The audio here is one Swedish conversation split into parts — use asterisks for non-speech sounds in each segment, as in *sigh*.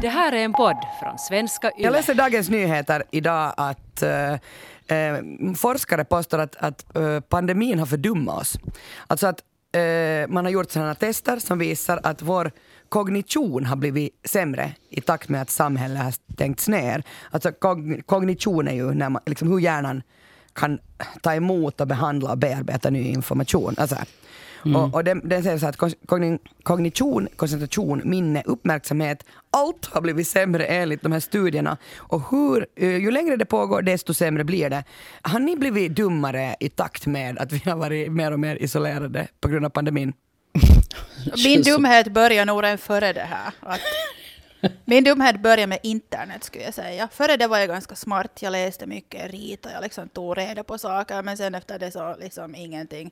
Det här är en podd från svenska YLE. Jag läser Dagens Nyheter idag att eh, eh, forskare påstår att, att eh, pandemin har fördummat oss. Alltså att eh, man har gjort sådana tester som visar att vår kognition har blivit sämre i takt med att samhället har stängts ner. Alltså kog, kognition är ju när man, liksom hur hjärnan kan ta emot och behandla och bearbeta ny information. Alltså, Mm. och, och den, den säger så att kogni, kognition, koncentration, minne, uppmärksamhet, allt har blivit sämre enligt de här studierna. Och hur, eh, ju längre det pågår desto sämre blir det. Har ni blivit dummare i takt med att vi har varit mer och mer isolerade på grund av pandemin? *laughs* Min dumhet börjar nog redan före det här. Att *laughs* min dumhet börjar med internet skulle jag säga. Före det var jag ganska smart. Jag läste mycket, ritade, jag liksom tog reda på saker. Men sen efter det så liksom ingenting.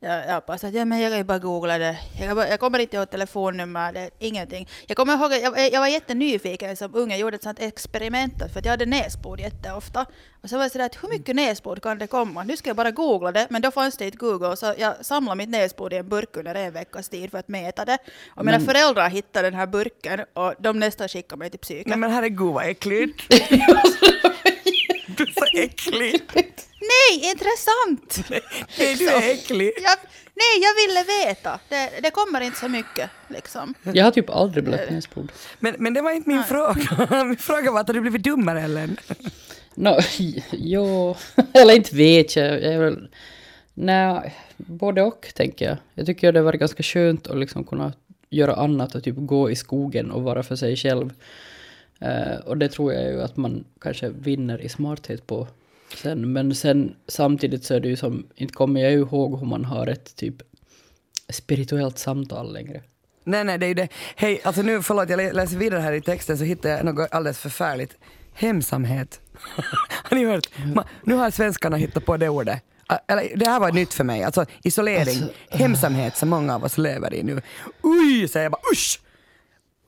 Jag, jag bara att, ja, men jag kan ju bara googla det. Jag, bara, jag kommer inte ihåg telefonnummer, det, ingenting. Jag kommer ihåg jag, jag var jättenyfiken som unge, jag gjorde ett sånt experiment för att jag hade näsblod jätteofta. Och så var jag sådär att hur mycket näsblod kan det komma? Nu ska jag bara googla det, men då fanns det inte Google så jag samlade mitt näsblod i en burk under en veckas tid för att mäta det. Och mina föräldrar hittade den här burken och de nästan skickade mig till psyket. Men herregud vad äckligt. *laughs* *laughs* du är så äcklig. Nej, intressant! Nej, du är äcklig. Jag, nej, jag ville veta. Det, det kommer inte så mycket liksom. Jag har typ aldrig blött näsblod. Men, men det var inte min fråga. *laughs* Min fråga var att du blivit dummare eller? No, *laughs* jo, eller inte vet jag. jag är väl, nej, både och tänker jag. Jag tycker det varit ganska skönt att liksom kunna göra annat och typ gå i skogen och vara för sig själv. Eh, och det tror jag ju att man kanske vinner i smarthet på sen. Men sen samtidigt så är det ju som, inte kommer jag ju ihåg hur man har ett typ spirituellt samtal längre. Nej, nej, det är ju det. Hej, alltså nu, förlåt, jag lä- läser vidare här i texten så hittar jag något alldeles förfärligt. Hemsamhet. *laughs* har ni hört? Ma- nu har svenskarna hittat på det ordet. Eller, det här var nytt för mig. Alltså isolering, Alltså, hemsamhet som många av oss lever i nu. Uj, säger jag bara usch!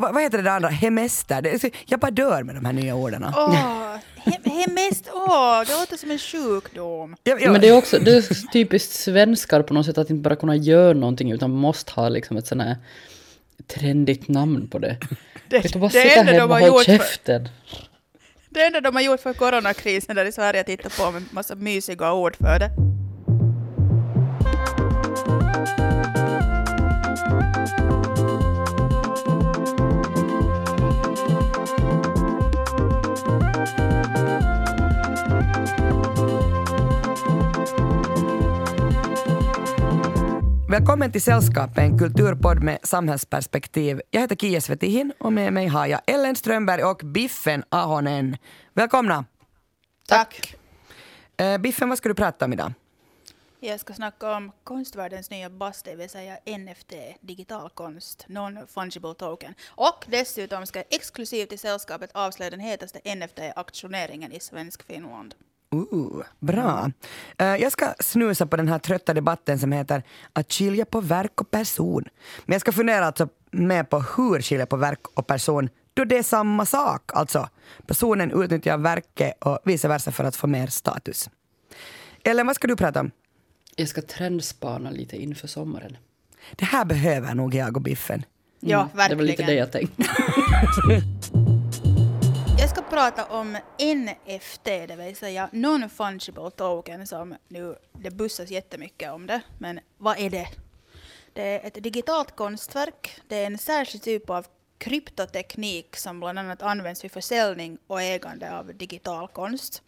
Va, vad heter det där andra? Hemester. Det är, jag bara dör med de här nya orden. Åh, hem, hemest, åh, det låter som en sjukdom. Jag, jag, Men det är också det är typiskt svenskar på något sätt att inte bara kunna göra någonting utan måste ha liksom ett sånt här trendigt namn på det. Det, bara det enda de har gjort för, käften. det enda de har gjort för coronakrisen där i Sverige att titta på med massa mysiga ord för det. Välkommen till Sällskapet, en kulturpodd med samhällsperspektiv. Jag heter Kia Svetihin och med mig har jag Ellen Strömberg och Biffen Ahonen. Välkomna! Tack. Eh, Biffen, vad ska du prata om idag? Jag ska snacka om konstvärldens nya buzz, det vill säga NFT, digital konst, non-fungible token. Och dessutom ska jag exklusivt i sällskapet avslöja den hetaste NFT-auktioneringen i svensk Finland. Uh, bra. Eh, jag ska snusa på den här trötta debatten som heter att skilja på verk och person. Men jag ska fundera alltså mer på hur skilja på verk och person då det är samma sak. Alltså, personen utnyttjar verket och vice versa för att få mer status. Eller vad ska du prata om? Jag ska trendspana lite inför sommaren. Det här behöver nog jag och Biffen. Ja, Mm, Det var lite verkligen. det jag tänkte. *laughs* Prata om NFT, det vill säga non-fungible token, som nu, det bussas jättemycket om det. Men vad är det? Det är ett digitalt konstverk. Det är en särskild typ av kryptoteknik som bland annat används vid försäljning och ägande av digital konst.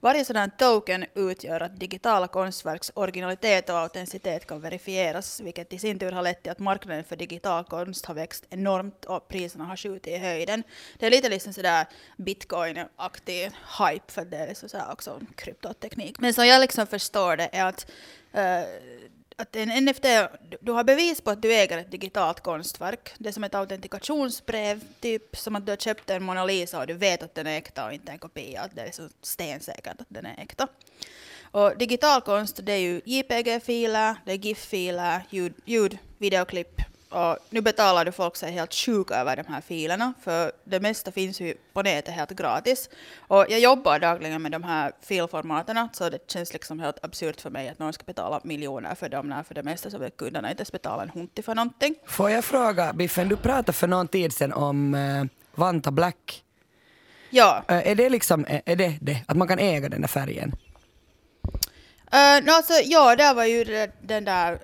Varje sådan token utgör att digitala konstverks originalitet och autenticitet kan verifieras, vilket i sin tur har lett till att marknaden för digital konst har växt enormt och priserna har skjutit i höjden. Det är lite liksom sådär bitcoin-aktig hype, för det är liksom sådär också kryptoteknik. Men som jag liksom förstår det är att uh, att en NFT, du- har bevis på att du äger ett digitalt konstverk. Det är som ett autentikationsbrev, typ som att du har köpt en Mona Lisa och du vet att den är äkta och inte en kopia, att det är så stensäkert att den är äkta. Och digital konst, det är ju JPG-filer, det är GIF-filer, ljud, ljud, videoklipp. Och nu betalar du folk sig helt sjuka över de här filerna, för det mesta finns ju på nätet helt gratis. Och jag jobbar dagligen med de här filformaterna, så det känns liksom helt absurt för mig att någon ska betala miljoner för dem, när för det mesta så vill kunderna inte ens betala en hunti för någonting. Får jag fråga, Biffen, du pratade för någon tid sedan om eh, Vanta Black. Ja. Eh, är det liksom, är är det det? Att man kan äga den där färgen? Uh, no, alltså, ja, där var ju det, den där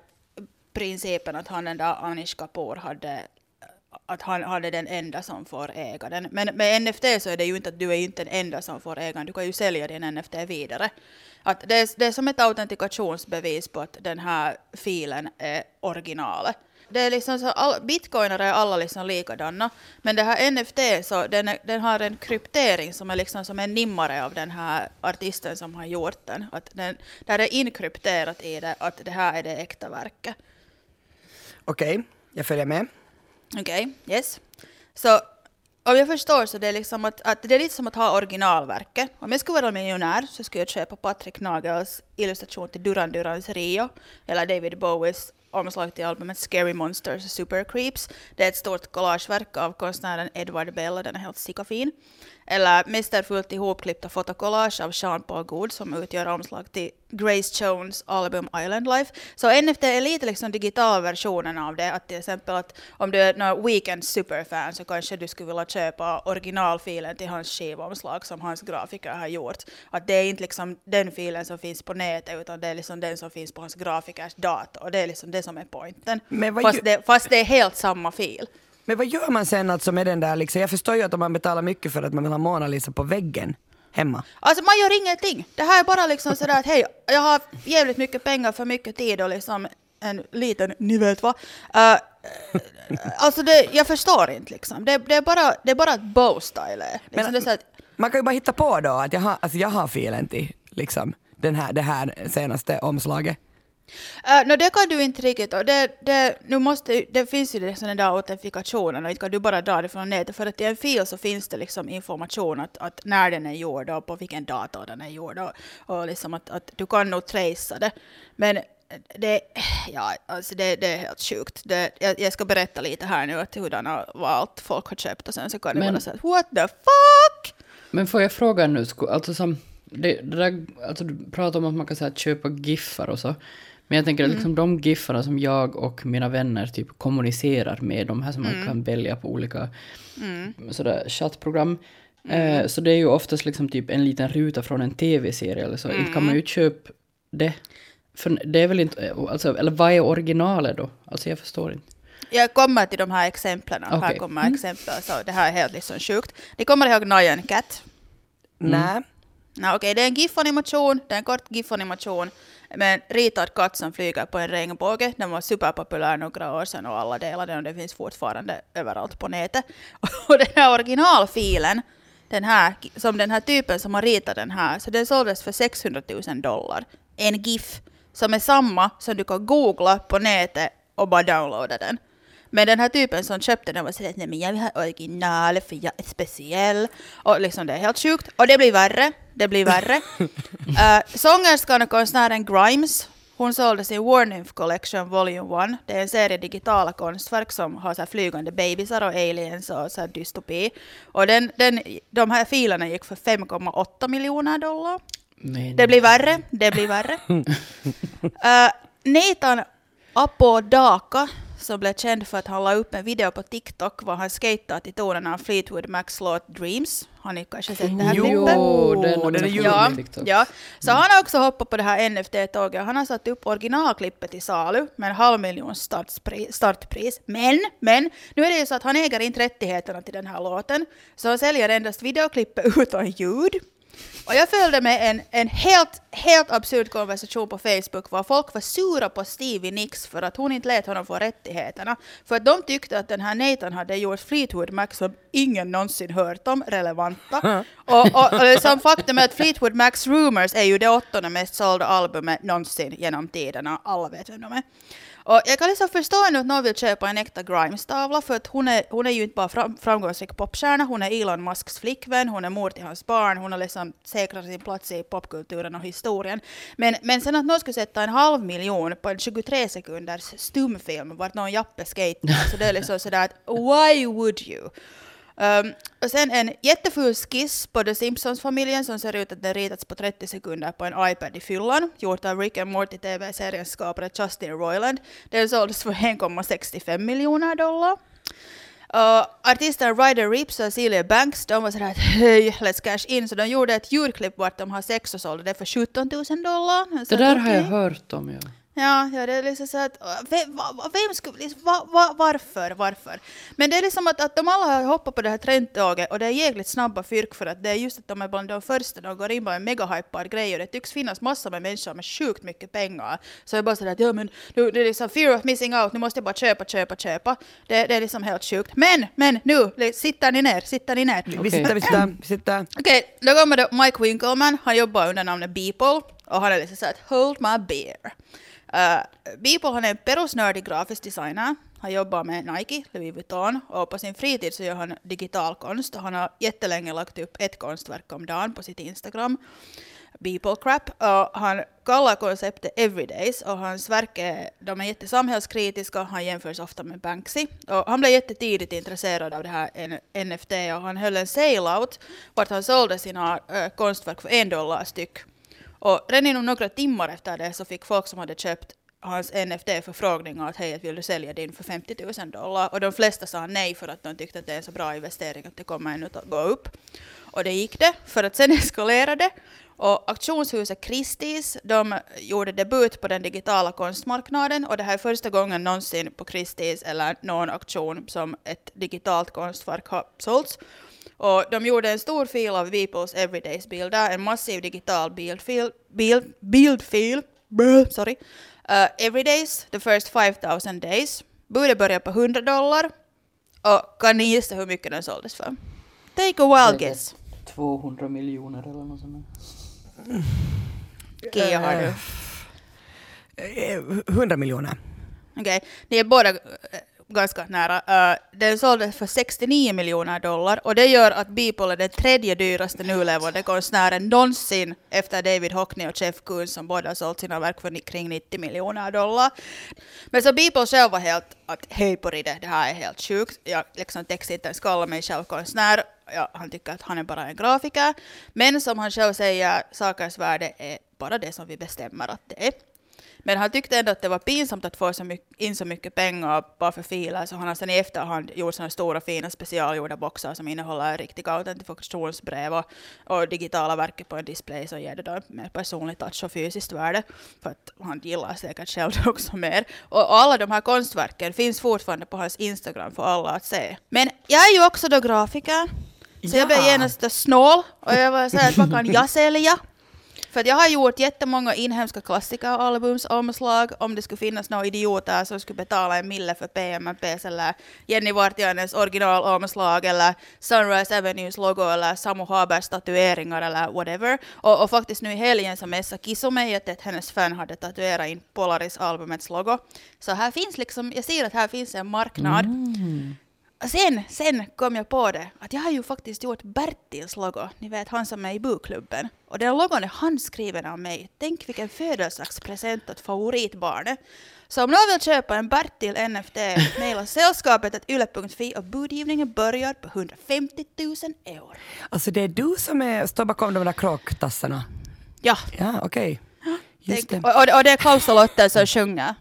principen att han den där Anish Kapoor hade att han är den enda som får äga den. Men med NFT så är det ju inte att du är inte den enda som får äga den. Du kan ju sälja din NFT vidare. Att det, är, det är som ett autentikationsbevis på att den här filen är originalet. Det är liksom så, all, bitcoinare är alla liksom likadana, men det här NFT så den, är, den har en kryptering som är liksom som en nimmare av den här artisten som har gjort den. Att den där är inkrypterat i det att det här är det äkta verket. Okej, jag följer med. Okej, yes. Så om jag förstår så det är liksom att, att det är lite som att ha originalverket. Om jag skulle vara miljonär så skulle jag köpa Patrick Nagels illustration till Duran Durans Rio eller David Bowies omslag till albumet Scary Monsters Super Creeps. Det är ett stort collageverk av konstnären Edward Bell, den är helt fin. Eller mästerfullt ihopklippta fotokollage av Sean Paul Good som utgör omslag till Grace Jones album Island Life. Så NFT är lite liksom digitalversionen av det. Att till exempel att om du är någon Weekend superfan så kanske du skulle vilja köpa originalfilen till hans skivomslag som hans grafiker har gjort. Att det är inte liksom den filen som finns på nätet utan det är liksom den som finns på hans grafikers dator. Det är liksom det som är vad Fast, ju- det, fast det är helt samma fil. Men vad gör man sen alltså med den där liksom? Jag förstår ju att om man betalar mycket för att man vill ha Mona Lisa på väggen hemma. Alltså man gör ingenting. Det här är bara liksom sådär att hej, jag har jävligt mycket pengar för mycket tid och liksom en liten, ni vet vad. Uh, alltså det, jag förstår inte liksom. Det, det, är, bara, det är bara ett bow-style. Liksom Men- att, Man kan ju bara hitta på då att jag har, alltså jag har filen till liksom, den här, det här senaste omslaget. Uh, no, det kan du inte riktigt. Och det, det, nu måste, det finns ju den där autentifikationen och inte kan du bara dra det från nätet. För att i en fil så finns det liksom information att, att när den är gjord och på vilken dator den är gjord. Och, och liksom att, att du kan nog tracea det. Men det, ja, alltså det, det är helt sjukt. Det, jag, jag ska berätta lite här nu att hurdana vad allt folk har köpt och sen så kan det vara så att what the fuck? Men får jag fråga nu, alltså som, det, det där, alltså du pratar om att man kan säga, köpa giffar och så. Men jag tänker liksom de giffarna som jag och mina vänner typ kommunicerar med, de här som man kan välja på olika sådär chattprogram. Eh, så det är ju oftast liksom typ en liten ruta från en tv-serie eller så. Inte kan man ju köpa det. För det är väl inte, alltså, eller vad är originalet då? Alltså jag förstår inte. Jag kommer till de här exemplen. Här Okej. kommer exempel. Så det här är helt liksom sjukt. Ni kommer ihåg Nyan Cat? Nej. Nej, okej, det är en GIF-animation, det är en kort GIF-animation med en ritad katt som flyger på en regnbåge. Den var superpopulär några år sedan och alla delade den och den finns fortfarande överallt på nätet. *laughs* Och den här originalfilen, den här, som den här typen som har ritat den här, så den såldes för 600 000 dollar. En GIF som är samma som du kan googla på nätet och bara downloada den. Men den här typen som köpte den var sådär, nej men jag vill ha original för jag är speciell. Och liksom det är helt sjukt. Och det blir värre. Det blir värre. uh, *laughs* sångerskan och konstnären Grimes, hon sålde sin Warnymph Collection Volume 1. Det är en serie digitala konstverk som har så flygande bebisar och aliens och så dystopi. Och den, den, de här filerna gick för 5,8 miljoner dollar. Men, Det blir värre, det blir värre. uh, *laughs* Nathan Apodaka, som blev känd för att han la upp en video på TikTok var han skejtar till tonerna av Fleetwood Macs låt Dreams. Har ni kanske sett det här Jo, klippet? den, den är ju Ja, ja, så han har också hoppat på det här NFT-tåget. Han har satt upp originalklippet i salu med en halv miljon startpris, startpris. Men, men, nu är det ju så att han äger inte rättigheterna till den här låten. Så han säljer endast videoklippet *laughs* utan ljud. Och jag följde med en, en helt, helt absurd konversation på Facebook var folk var sura på Stevie Nicks för att hon inte lät honom få rättigheterna. För att de tyckte att den här Nathan hade gjort Fleetwood Mac som ingen någonsin hört om, relevanta. *laughs* och, och, och liksom faktum är att Fleetwood Macs Rumors är ju det åttonde mest sålda albumet någonsin genom tiderna. Alla vet vem de är. Och jag kan liksom förstå nu att någon vill köpa en äkta Grimes-tavla för att hon är, hon är ju inte bara fram, framgångsrik popstjärna, hon är Elon Musks flickvän, hon är mor till hans barn, hon har liksom säkrat sin plats i popkulturen och historien. Men, men sen att någon skulle sätta en halv miljon på en 23 sekunders stumfilm vart någon jappe skejtar, så det är liksom sådär att why would you? Um, och sen en jätteful skiss på The Simpsons-familjen som ser ut att den ritats på 30 sekunder på en iPad i fyllan, gjort av Rick and Morty TV-seriens skapare Justin Roiland. Den såldes för 1,65 miljoner dollar. Och artisten Ryder Rips och Celia Banks, de var sådär att hej, let's cash in. Så de gjorde ett djurklipp vart de har sex och sålde det för 17 000 dollar. Så Det där att, har jag hört om, ja. Ja, ja, det är liksom så att vem, va- va- vem skulle, liksom, va, va, varför, varför? Men det är liksom att, att de alla har hoppat på det här trendtåget och det är jäkligt snabba fyrk för att det är just att de är bland de första, de går in på en megahypad grej och det tycks finnas massor med människor med sjukt mycket pengar. Så jag bara sådär att ja men nu, det är liksom fear of missing out, nu måste jag bara köpa, köpa, köpa. Det, det är liksom helt sjukt. Men, men nu, sitter ni ner, sitter ni ner. Vi Okej. sitter, vi sitter, vi sitter. Okej, då kommer det Mike Winkelman. Han jobbar under namnet Beeple och han är liksom såhär hold my beer. Uh, Beeple han är en perusnördig grafisk designer. Han jobbar med Nike, Louis Vuitton och på sin fritid så gör han digital konst och han har jättelänge lagt upp ett konstverk om dagen på sitt Instagram. Beeple Crap. Och han kallar konceptet Everydays och hans verk är, de är jättesamhällskritiska. Han jämförs ofta med Banksy. Och han blev jättetidigt intresserad av det här NFT och han höll en sale-out vart han sålde sina äh, konstverk för en dollar styck. Och redan inom några timmar efter det så fick folk som hade köpt hans NFT-förfrågningar att hej, vill du sälja din för 50 000 dollar? Och de flesta sa nej för att de tyckte att det är en så bra investering att det kommer ännu att gå upp. Och det gick det, för att sen *laughs* eskalerade det. Och auktionshuset Christie's, de gjorde debut på den digitala konstmarknaden och det här är första gången någonsin på Christie's eller någon auktion som ett digitalt konstverk har sålts. Och de gjorde en stor fil av Beeples Everydays-bilder, en massiv digital bildfil, bild, bildfil, brr, sorry. Uh, Everydays, the first 5000 days. Budet började på 100 dollar. Och kan ni gissa hur mycket den såldes för? Take a wild guess. 200 miljoner eller något sånt. Kia har du. Eh, 100 miljoner. Okej, ni är båda eh, ganska nära. Uh, den såldes för 69 miljoner dollar och det gör att Beeple är den tredje dyraste nu levande konstnären någonsin efter David Hockney och Jeff Koons som båda sålt sina verk för kring 90 miljoner dollar. Men så Beeple själv var helt att hej på det, det här är helt sjukt. Jag liksom tänkte inte ens kalla mig själv konstnär. Ja, han tycker att han är bara en grafiker. Men som han själv säger, sakers värde är bara det som vi bestämmer att det är. Men han tyckte ändå att det var pinsamt att få så mycket, in så mycket pengar bara för filer, så han har sen i efterhand gjort såna stora fina specialgjorda boxar som innehåller riktiga autentifikationsbrev och, och digitala verk på en display som ger det då mer personlig touch och fysiskt värde. För att han gillar säkert själv det *laughs* också mer. Och alla de här konstverken finns fortfarande på hans Instagram för alla att se. Men jag är ju också då grafiker. Så jag blev Ja. genast snål och jag var såhär vad kan jag sälja? För att jag har gjort jättemånga inhemska klassikeralbums omslag om det skulle finnas några idioter som skulle betala en mille för PMMPs eller Jenny Vartiainens originalomslag eller Sunrise Avenues logo eller Samu Habers tatueringar eller whatever. Och, och faktiskt nu i helgen så messade Kisu mig att hennes fan hade tatuerat in Polaris-albumets logo. Så här finns liksom, jag ser att här finns en marknad. Mm. Sen, sen kom jag på det att jag har ju faktiskt gjort Bertils logo, ni vet han som är i bokklubben. Och den logon är handskriven av mig. Tänk vilken födelsedagspresent åt favoritbarnet. Så om någon vill köpa en Bertil NFT, mejla sällskapet yle.fi och budgivningen börjar på 150 000 euro. Alltså det är du som är, står bakom de där kråktassarna? Ja, Ja, okej. Just tänk, det. och, och, och det är Klaus och Lotta som sjunger.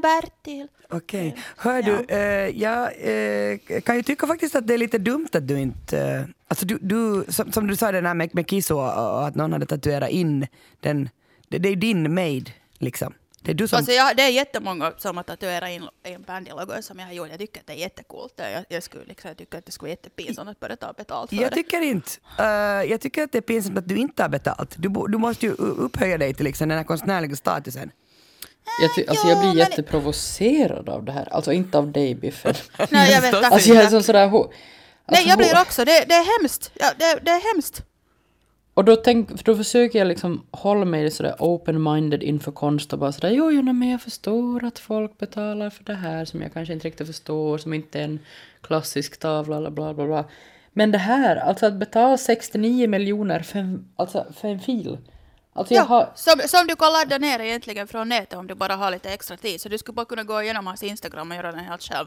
Bertil. Okej. Hör du, eh, jag eh, kan ju tycka faktiskt att det är lite dumt att du inte... Eh, alltså du, du, som, som du sa det där med, med Kiso och, att någon hade tatuerat in den. Det, det är din made liksom. Det är du som... Alltså jag, det är jättemånga som har tatuerat in en bandy-logo som jag har gjort. Jag tycker att det är jättecoolt. Jag, jag, skulle, liksom, jag tycker att det skulle vara jättepinsamt att börja ta betalt för jag det. tycker inte. eh, jag tycker att det är pinsamt att du inte har betalt. Du, du måste ju upphöja dig till liksom den här konstnärliga statusen. Jag, ty- alltså Ja, jag blir jätteprovocerad av det här. Alltså inte av dig Biffen. Nej, jag vet. Alltså jag är som sådär... ho- Nej, alltså, jag blir ho- också. Det, det är hemskt. Ja, det, det är hemskt. Och då, tänk, för då försöker jag liksom hålla mig sådär open-minded inför konst och bara sådär jo, jo, nej, men jag förstår att folk betalar för det här som jag kanske inte riktigt förstår, som inte är en klassisk tavla eller bla bla bla. Men det här, alltså att betala 69 miljoner för en, alltså för en fil. Alltså Ja, har, som, som du kan ladda ner egentligen från nätet om du bara har lite extra tid. Så du skulle bara kunna gå igenom hans Instagram och göra den helt själv.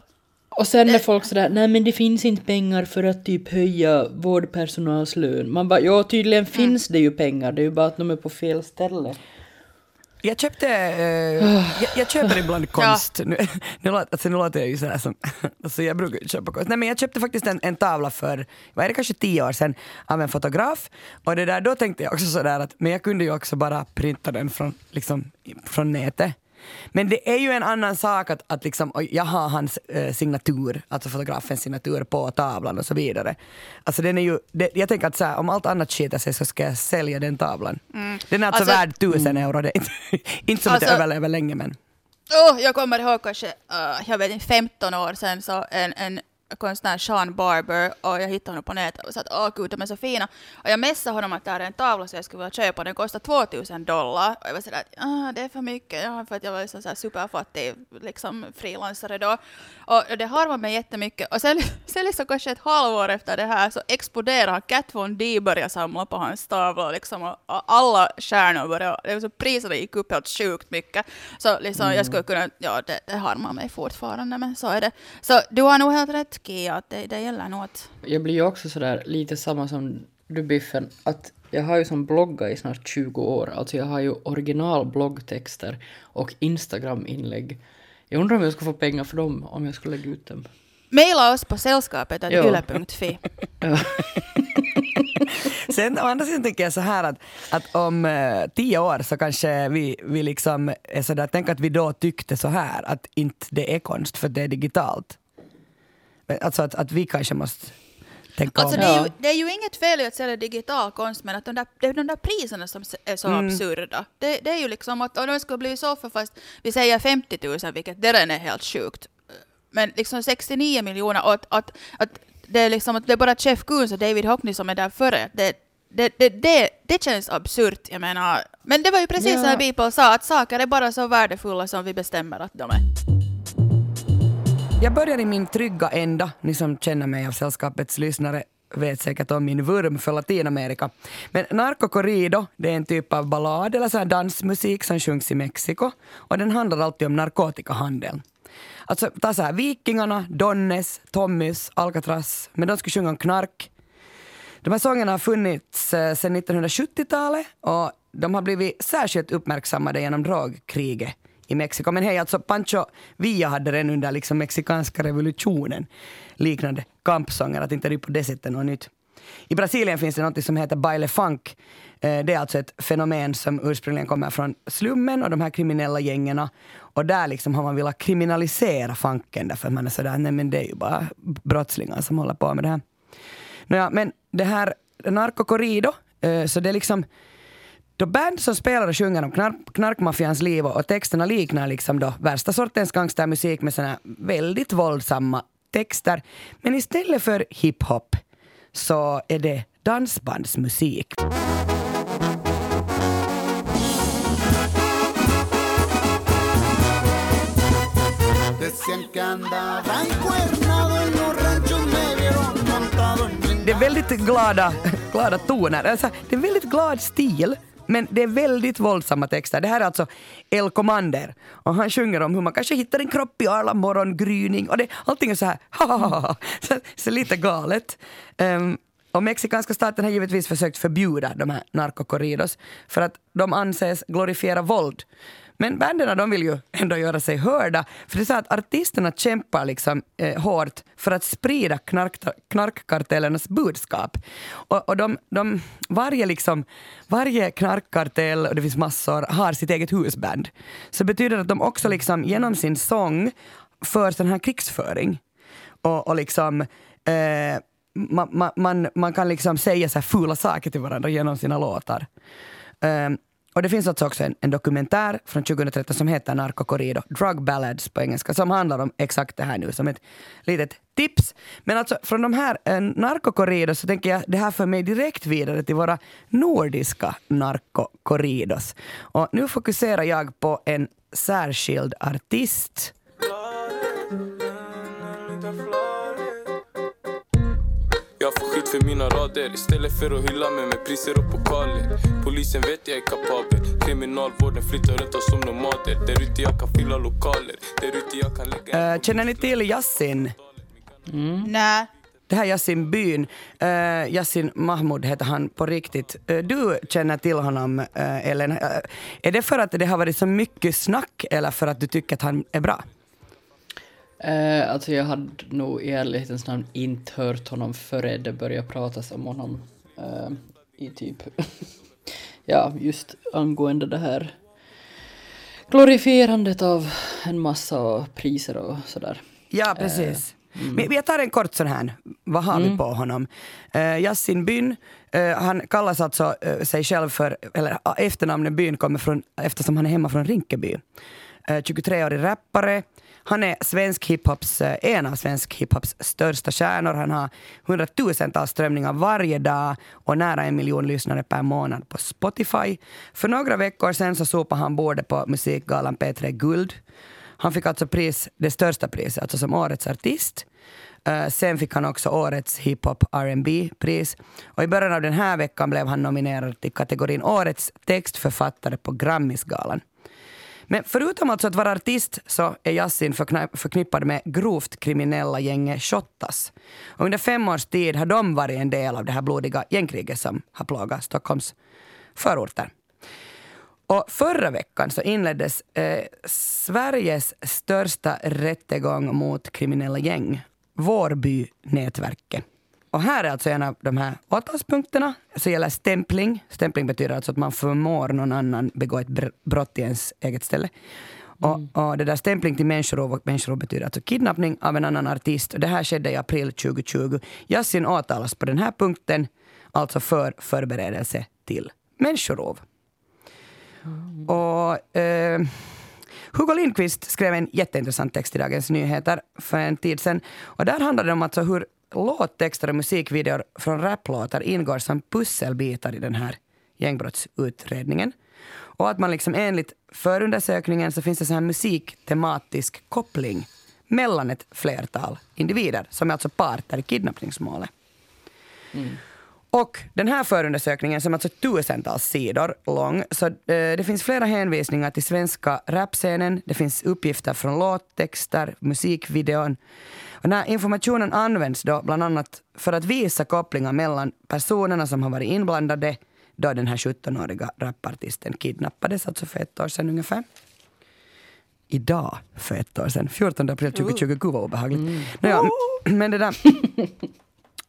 och sen är folk sådär, nej men det finns inte pengar för att typ höja vårdpersonals lön. Man bara, ja tydligen finns det ju pengar, det är ju bara att de är på fel ställe. Jag köpte, eh, jag, jag köper ibland konst. Nu, nu, låter, alltså, nu låter jag ju sådär som, alltså jag brukar köpa konst. Nej men jag köpte faktiskt en, en tavla för, vad är det, kanske tio år sedan av en fotograf. Och det där, då tänkte jag också sådär att, men jag kunde ju också bara printa den från, liksom, från nätet. Men det är ju en annan sak att, att liksom, jag har hans eh, signatur, alltså fotografens signatur på tavlan och så vidare. Alltså den är ju, det, jag tänker att så här, om allt annat skiter sig så ska jag sälja den tavlan. Den är alltså, Alltså- värd tusen euro, det är inte, *laughs* inte som att jag Alltså- överlever länge men. Oh, jag kommer ihåg kanske, uh, jag vet inte, 15 år sedan så en, en konstnär, Sean Barber, och jag hittade honom på nätet och sa att åh gud, de är så fina. Och jag messade honom att det här är en tavla som jag skulle vilja köpa, den kostar 2000 dollar. Och jag var sådär att ah, det är för mycket, ja, för att jag var så här superfattig liksom, frilansare då. Och det har man mig jättemycket. Och sen, sen liksom kanske ett halvår efter det här så exploderar Kat Von D började samla på hans tavla liksom, och, och alla stjärnor började, det så priserna gick upp helt sjukt mycket. Så liksom, jag skulle kunna, ja det, det harmar mig fortfarande men så är det. Så du har nog helt rätt Kia, att det, det gäller nog att Jag blir ju också sådär lite samma som du Biffen, att jag har ju som bloggat i snart 20 år, alltså jag har ju original bloggtexter och Instagram-inlägg. Jag undrar om jag skulle få pengar för dem om jag skulle lägga ut dem. Maila oss på sällskapet yle.fi. *laughs* Sen å andra sidan tänker jag så här att, att om eh, tio år så kanske vi, vi liksom är sådär, tänk att vi då tyckte så här att inte det är konst för det är digitalt. Alltså att, att vi kanske måste tänka Alltså om. det, är ju, det är ju inget fel i att sälja digital konst, men att de där, det är de där priserna som är så absurda. Det, det är ju liksom att om de skulle bli så för fast vi säger 50 000, vilket det redan är helt sjukt. Men liksom 69 miljoner och att, att, att det är liksom att det är bara Jeff Koons och David Hockney som är där före. Det, det, det, det, det känns absurt, jag menar. Men det var ju precis Ja. som Beeple sa, att saker är bara så värdefulla som vi bestämmer att de är. Jag börjar i min trygga ända. Ni som känner mig av sällskapets lyssnare vet säkert om min vurm för Latinamerika. Men Narco Corrido, det är en typ av ballad eller så här dansmusik som sjungs i Mexiko och den handlar alltid om narkotikahandeln. Alltså ta så här, Vikingarna, Donnes, Tommys, Alcatraz, men de skulle sjunga om knark. De här sångerna har funnits eh, sedan 1970-talet och de har blivit särskilt uppmärksammade genom drogkriget i Mexiko. Men hej, alltså Pancho Villa hade den under liksom mexikanska revolutionen. Liknande kampsånger, att inte det är på det sättet något nytt. I Brasilien finns det något som heter baile funk. Eh, det är alltså ett fenomen som ursprungligen kommer från slummen och de här kriminella gängerna. Och där liksom har man velat kriminalisera funken därför att man är sådär, nej men det är ju bara brottslingar som håller på med det här. Nåja, men det här Narco Corrido, eh, så det är liksom då band som spelar och sjunger om knark, knarkmaffians liv och, och texterna liknar liksom då värsta sortens gangstermusik med såna väldigt våldsamma texter. Men istället för hiphop så är det dansbandsmusik. Det är väldigt glada, glada toner. Alltså, det är väldigt glad stil. Men det är väldigt våldsamma texter. Det här är alltså El Commander. Och han sjunger om hur man kanske hittar en kropp i Arla morgongryning. Och det, allting är så här, så, så lite galet. Um, och mexikanska staten har givetvis försökt förbjuda de här narkokorridos för att de anses glorifiera våld. Men banden de vill ju ändå göra sig hörda. För det är så att artisterna kämpar liksom, eh, hårt för att sprida knark, knarkkartellernas budskap. Och, och de, de, varje, liksom, varje knarkkartell, och det finns massor, har sitt eget husband. Så det betyder att de också liksom, genom sin sång för sån här krigsföring. Och, och liksom, eh, man, man, man, man kan liksom säga så här fula saker till varandra genom sina låtar. Um, och det finns alltså också en, en dokumentär från 2013 som heter Narco Corrido, Drug Ballads på engelska, som handlar om exakt det här nu som ett litet tips. Men alltså från de här eh, Narco Corridos så tänker jag det här för mig direkt vidare till våra nordiska Narco Corridos. Och nu fokuserar jag på en särskild artist. För mina rader istället för att hylla mig med priser och pokaler. Polisen vet jag är kapabel. Kriminalvården flyttar runt oss som nomader. Där ute jag kan fylla lokaler. Där ute jag kan lägga Eh, känner ni till Yassin? Nej. Det här är Yasin Byn. Uh, Yasin Mahmoud heter han på riktigt. Uh, du känner till honom, uh, Ellen. Uh, är det för att det har varit så mycket snack eller för att du tycker att han är bra? Eh, alltså jag hade nog i ärlighetens namn inte hört honom före det började pratas om honom. Eh, I typ, *laughs* ja just angående det här glorifierandet av en massa priser och sådär. Ja, precis. Men jag tar en kort sån här, vad har vi på honom? Uh, Yasin Byn, eh, han kallas alltså eh, sig själv för, eller efternamnet Byn kommer från, eftersom han är hemma från Rinkeby. Eh, 23-årig rappare. Han är svensk hiphops, eh, en av svensk hiphops största stjärnor. Han har hundratusentals strömningar varje dag och nära en miljon lyssnare per månad på Spotify. För några veckor sedan så sopade han bordet på musikgalan P3 Guld. Han fick alltså pris, det största priset, alltså som årets artist. Uh, sen fick han också årets hiphop rb pris Och i början av den här veckan blev han nominerad till kategorin Årets textförfattare på Grammisgalan. Men förutom alltså att vara artist så är Yasin förknippad med grovt kriminella gänget Shottaz. Och under fem års tid har de varit en del av det här blodiga gängkriget som har plågat Stockholms förorter. Och förra veckan så inleddes eh, Sveriges största rättegång mot kriminella gäng, Vårbynätverket. Och här är alltså en av de här åtalspunkterna. Så gäller stämpling. Stämpling betyder alltså att man förmår någon annan begå ett brott i ens eget ställe. Mm. Och, och, det där stämpling till människorov, och människorov betyder alltså kidnappning av en annan artist. Och det här skedde i april 2020. Yasin åtalas på den här punkten, alltså för förberedelse till människorov. Mm. Och, eh, Hugo Lindqvist skrev en jätteintressant text i Dagens Nyheter för en tid sedan. Och där handlade det om alltså hur låttexter och musikvideor från raplåtar ingår som pusselbitar i den här gängbrottsutredningen. Och att man liksom enligt förundersökningen så finns det så här musiktematisk koppling mellan ett flertal individer som är alltså parter i kidnappningsmålet. Mm. Och den här förundersökningen som är alltså tusentals sidor lång, så eh, det finns flera hänvisningar till svenska rapscenen, det finns uppgifter från låttexter, musikvideon. Och den här informationen används då bland annat för att visa kopplingar mellan personerna som har varit inblandade då den här 17-åriga rapartisten kidnappades, alltså för ett år sedan ungefär. Idag, för ett år sedan, 14 april 2020, gud vad obehagligt. Mm. Naja, men det där... *laughs*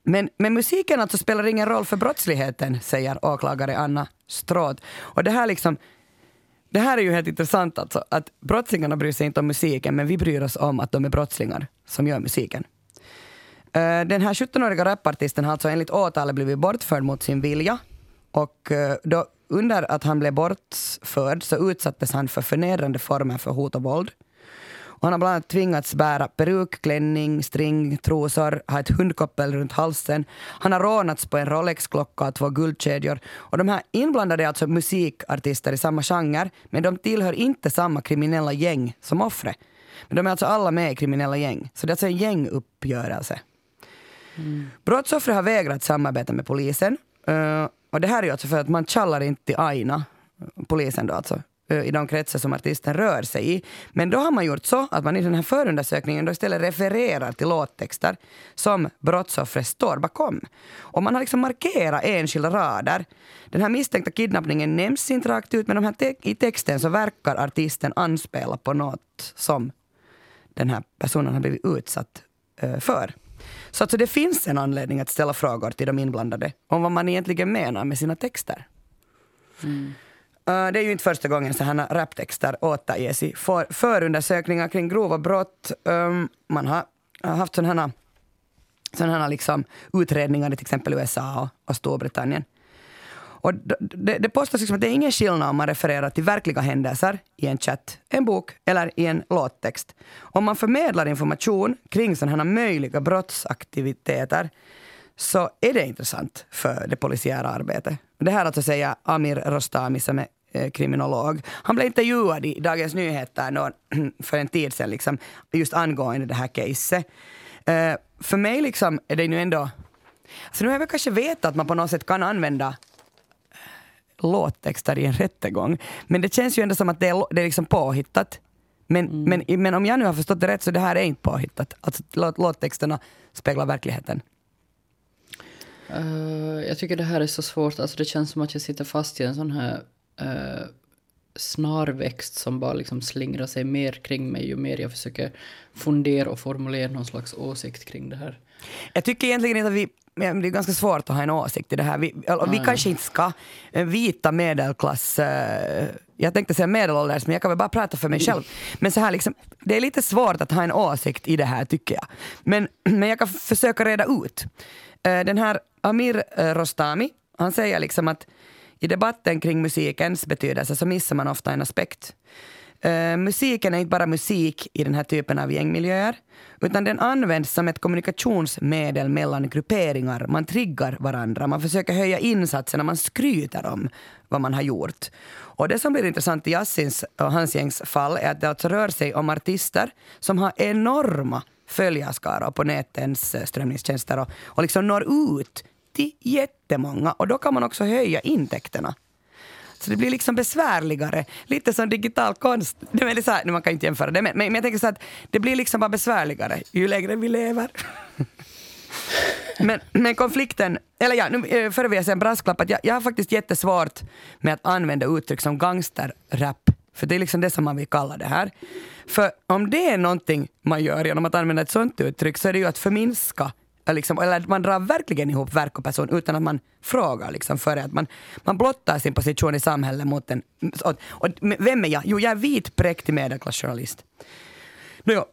Men, men musiken alltså spelar ingen roll för brottsligheten, säger åklagare Anna Stråth. Och det här liksom, det här är ju helt intressant alltså, att brottslingarna bryr sig inte om musiken, men vi bryr oss om att de är brottslingar som gör musiken. Eh, den här 17-åriga rapartisten har alltså enligt åtalet blivit bortförd mot sin vilja. Och eh, då, under att han blev bortförd så utsattes han för förnedrande former för hot och våld. Han har bland annat tvingats bära peruk, klänning, string, trosor, ha ett hundkoppel runt halsen. Han har rånats på en Rolex-klocka och två guldkedjor. Och de här inblandade är alltså musikartister i samma genre, men de tillhör inte samma kriminella gäng som offret. Men de är alltså alla med i kriminella gäng. Så det är alltså en gänguppgörelse. Mm. Brottsoffret har vägrat samarbeta med polisen. Uh, och det här är ju alltså för att man kallar inte till Aina, polisen då alltså, i de kretsar som artisten rör sig i. Men då har man gjort så att man i den här förundersökningen då istället refererar till låttexter som brottsoffret står bakom. Och man har liksom markerat enskilda rader. Den här misstänkta kidnappningen nämns inte rakt ut men de här te i texten så verkar artisten anspela på något som den här personen har blivit utsatt uh, för. Så alltså det finns en anledning att ställa frågor till de inblandade om vad man egentligen menar med sina texter. Mm. Uh, det är ju inte första gången sådana raptexter återges i för, förundersökningar kring grova brott. Um, man har haft sådana sådana liksom utredningar i till exempel USA och, och Storbritannien. Och det, det påstås liksom att det är ingen skillnad om man refererar till verkliga händelser i en chatt, en bok eller i en låttext. Om man förmedlar information kring sådana möjliga brottsaktiviteter så är det intressant för det polisiära arbetet. Det här alltså säger Amir Rostami som är eh, kriminolog. Han blev intervjuad i Dagens Nyheter någon, *clears throat* för en tid sedan liksom, just angående det här caset. Uh, för mig liksom är det nu ändå... Så nu har jag kanske vetat att man på något sätt kan använda eh, låttexter i en rättegång. Men det känns ju ändå som att det är, det är liksom påhittat. Men, mm. men, men om jag nu har förstått det rätt så det här är inte påhittat. Alltså låt, låttexterna speglar verkligheten. Eh, jag tycker det här är så svårt. Alltså det känns som att jag sitter fast i en sån här uh, snarväxt som bara liksom slingrar sig mer kring mig ju mer jag försöker fundera och formulera någon slags åsikt kring det här. Jag tycker egentligen inte att vi men det är ganska svårt att ha en åsikt i det här. Vi, eller, vi kanske inte ska eh, vita medelklass, eh, jag tänkte säga medelålders men jag kan väl bara prata för mig själv. Men så här liksom, det är lite svårt att ha en åsikt i det här tycker jag. Men, *clears throat* men jag kan försöka reda ut. Eh, den här Amir eh, Rostami, han säger liksom att i debatten kring musikens betydelse så missar man ofta en aspekt. Uh, musiken är inte bara musik i den här typen av gängmiljöer, utan den används som ett kommunikationsmedel mellan grupperingar. Man triggar varandra, man försöker höja insatserna, man skryter om vad man har gjort. Och det som blir intressant i Yassins och hans gängs fall är att det alltså rör sig om artister som har enorma följarskaror på nätens eh, strömningstjänster och, och liksom når ut till jättemånga. Och då kan man också höja intäkterna. Så det blir liksom besvärligare. Lite som digital konst. Det är så här, man kan inte jämföra det, men, men jag tänker så att det blir liksom bara besvärligare ju längre vi lever. men, men konflikten, eller ja, nu eh, före vi en brasklapp, att jag, jag har faktiskt jättesvårt med att använda uttryck som gangsterrap. För det är liksom det som man vill kalla det här. För om det är någonting man gör genom att använda ett sånt uttryck så är det ju att förminska Liksom, eller man drar verkligen ihop verk och person utan att man frågar liksom före. Att man, man blottar sin position i samhället mot en... Och, och vem är jag? Jo, jag är vit, präktig medelklassjournalist.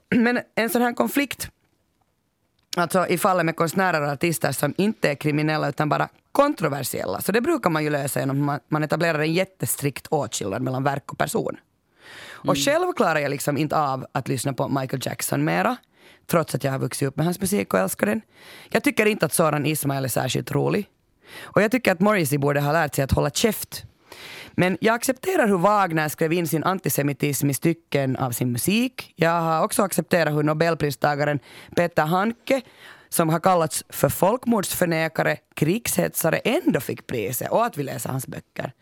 Men en sån här konflikt, alltså i fallet med konstnärer och artister som inte är kriminella utan bara kontroversiella, så det brukar man ju lösa genom att man etablerar en jättestrikt åtskillnad mellan verk och person. Och mm. själv klarar jag liksom inte av att lyssna på Michael Jackson mera trots att jag har vuxit upp med hans musik och älskar den. Jag tycker inte att Soran Ismail är särskilt rolig. Och jag tycker att Morrissey borde ha lärt sig att hålla käft. Men jag accepterar hur Wagner skrev in sin antisemitism i stycken av sin musik. Jag har också accepterat hur nobelpristagaren Peter Handke som har kallats för folkmordsförnekare, krigshetsare, ändå fick priset och att vi läser hans böcker.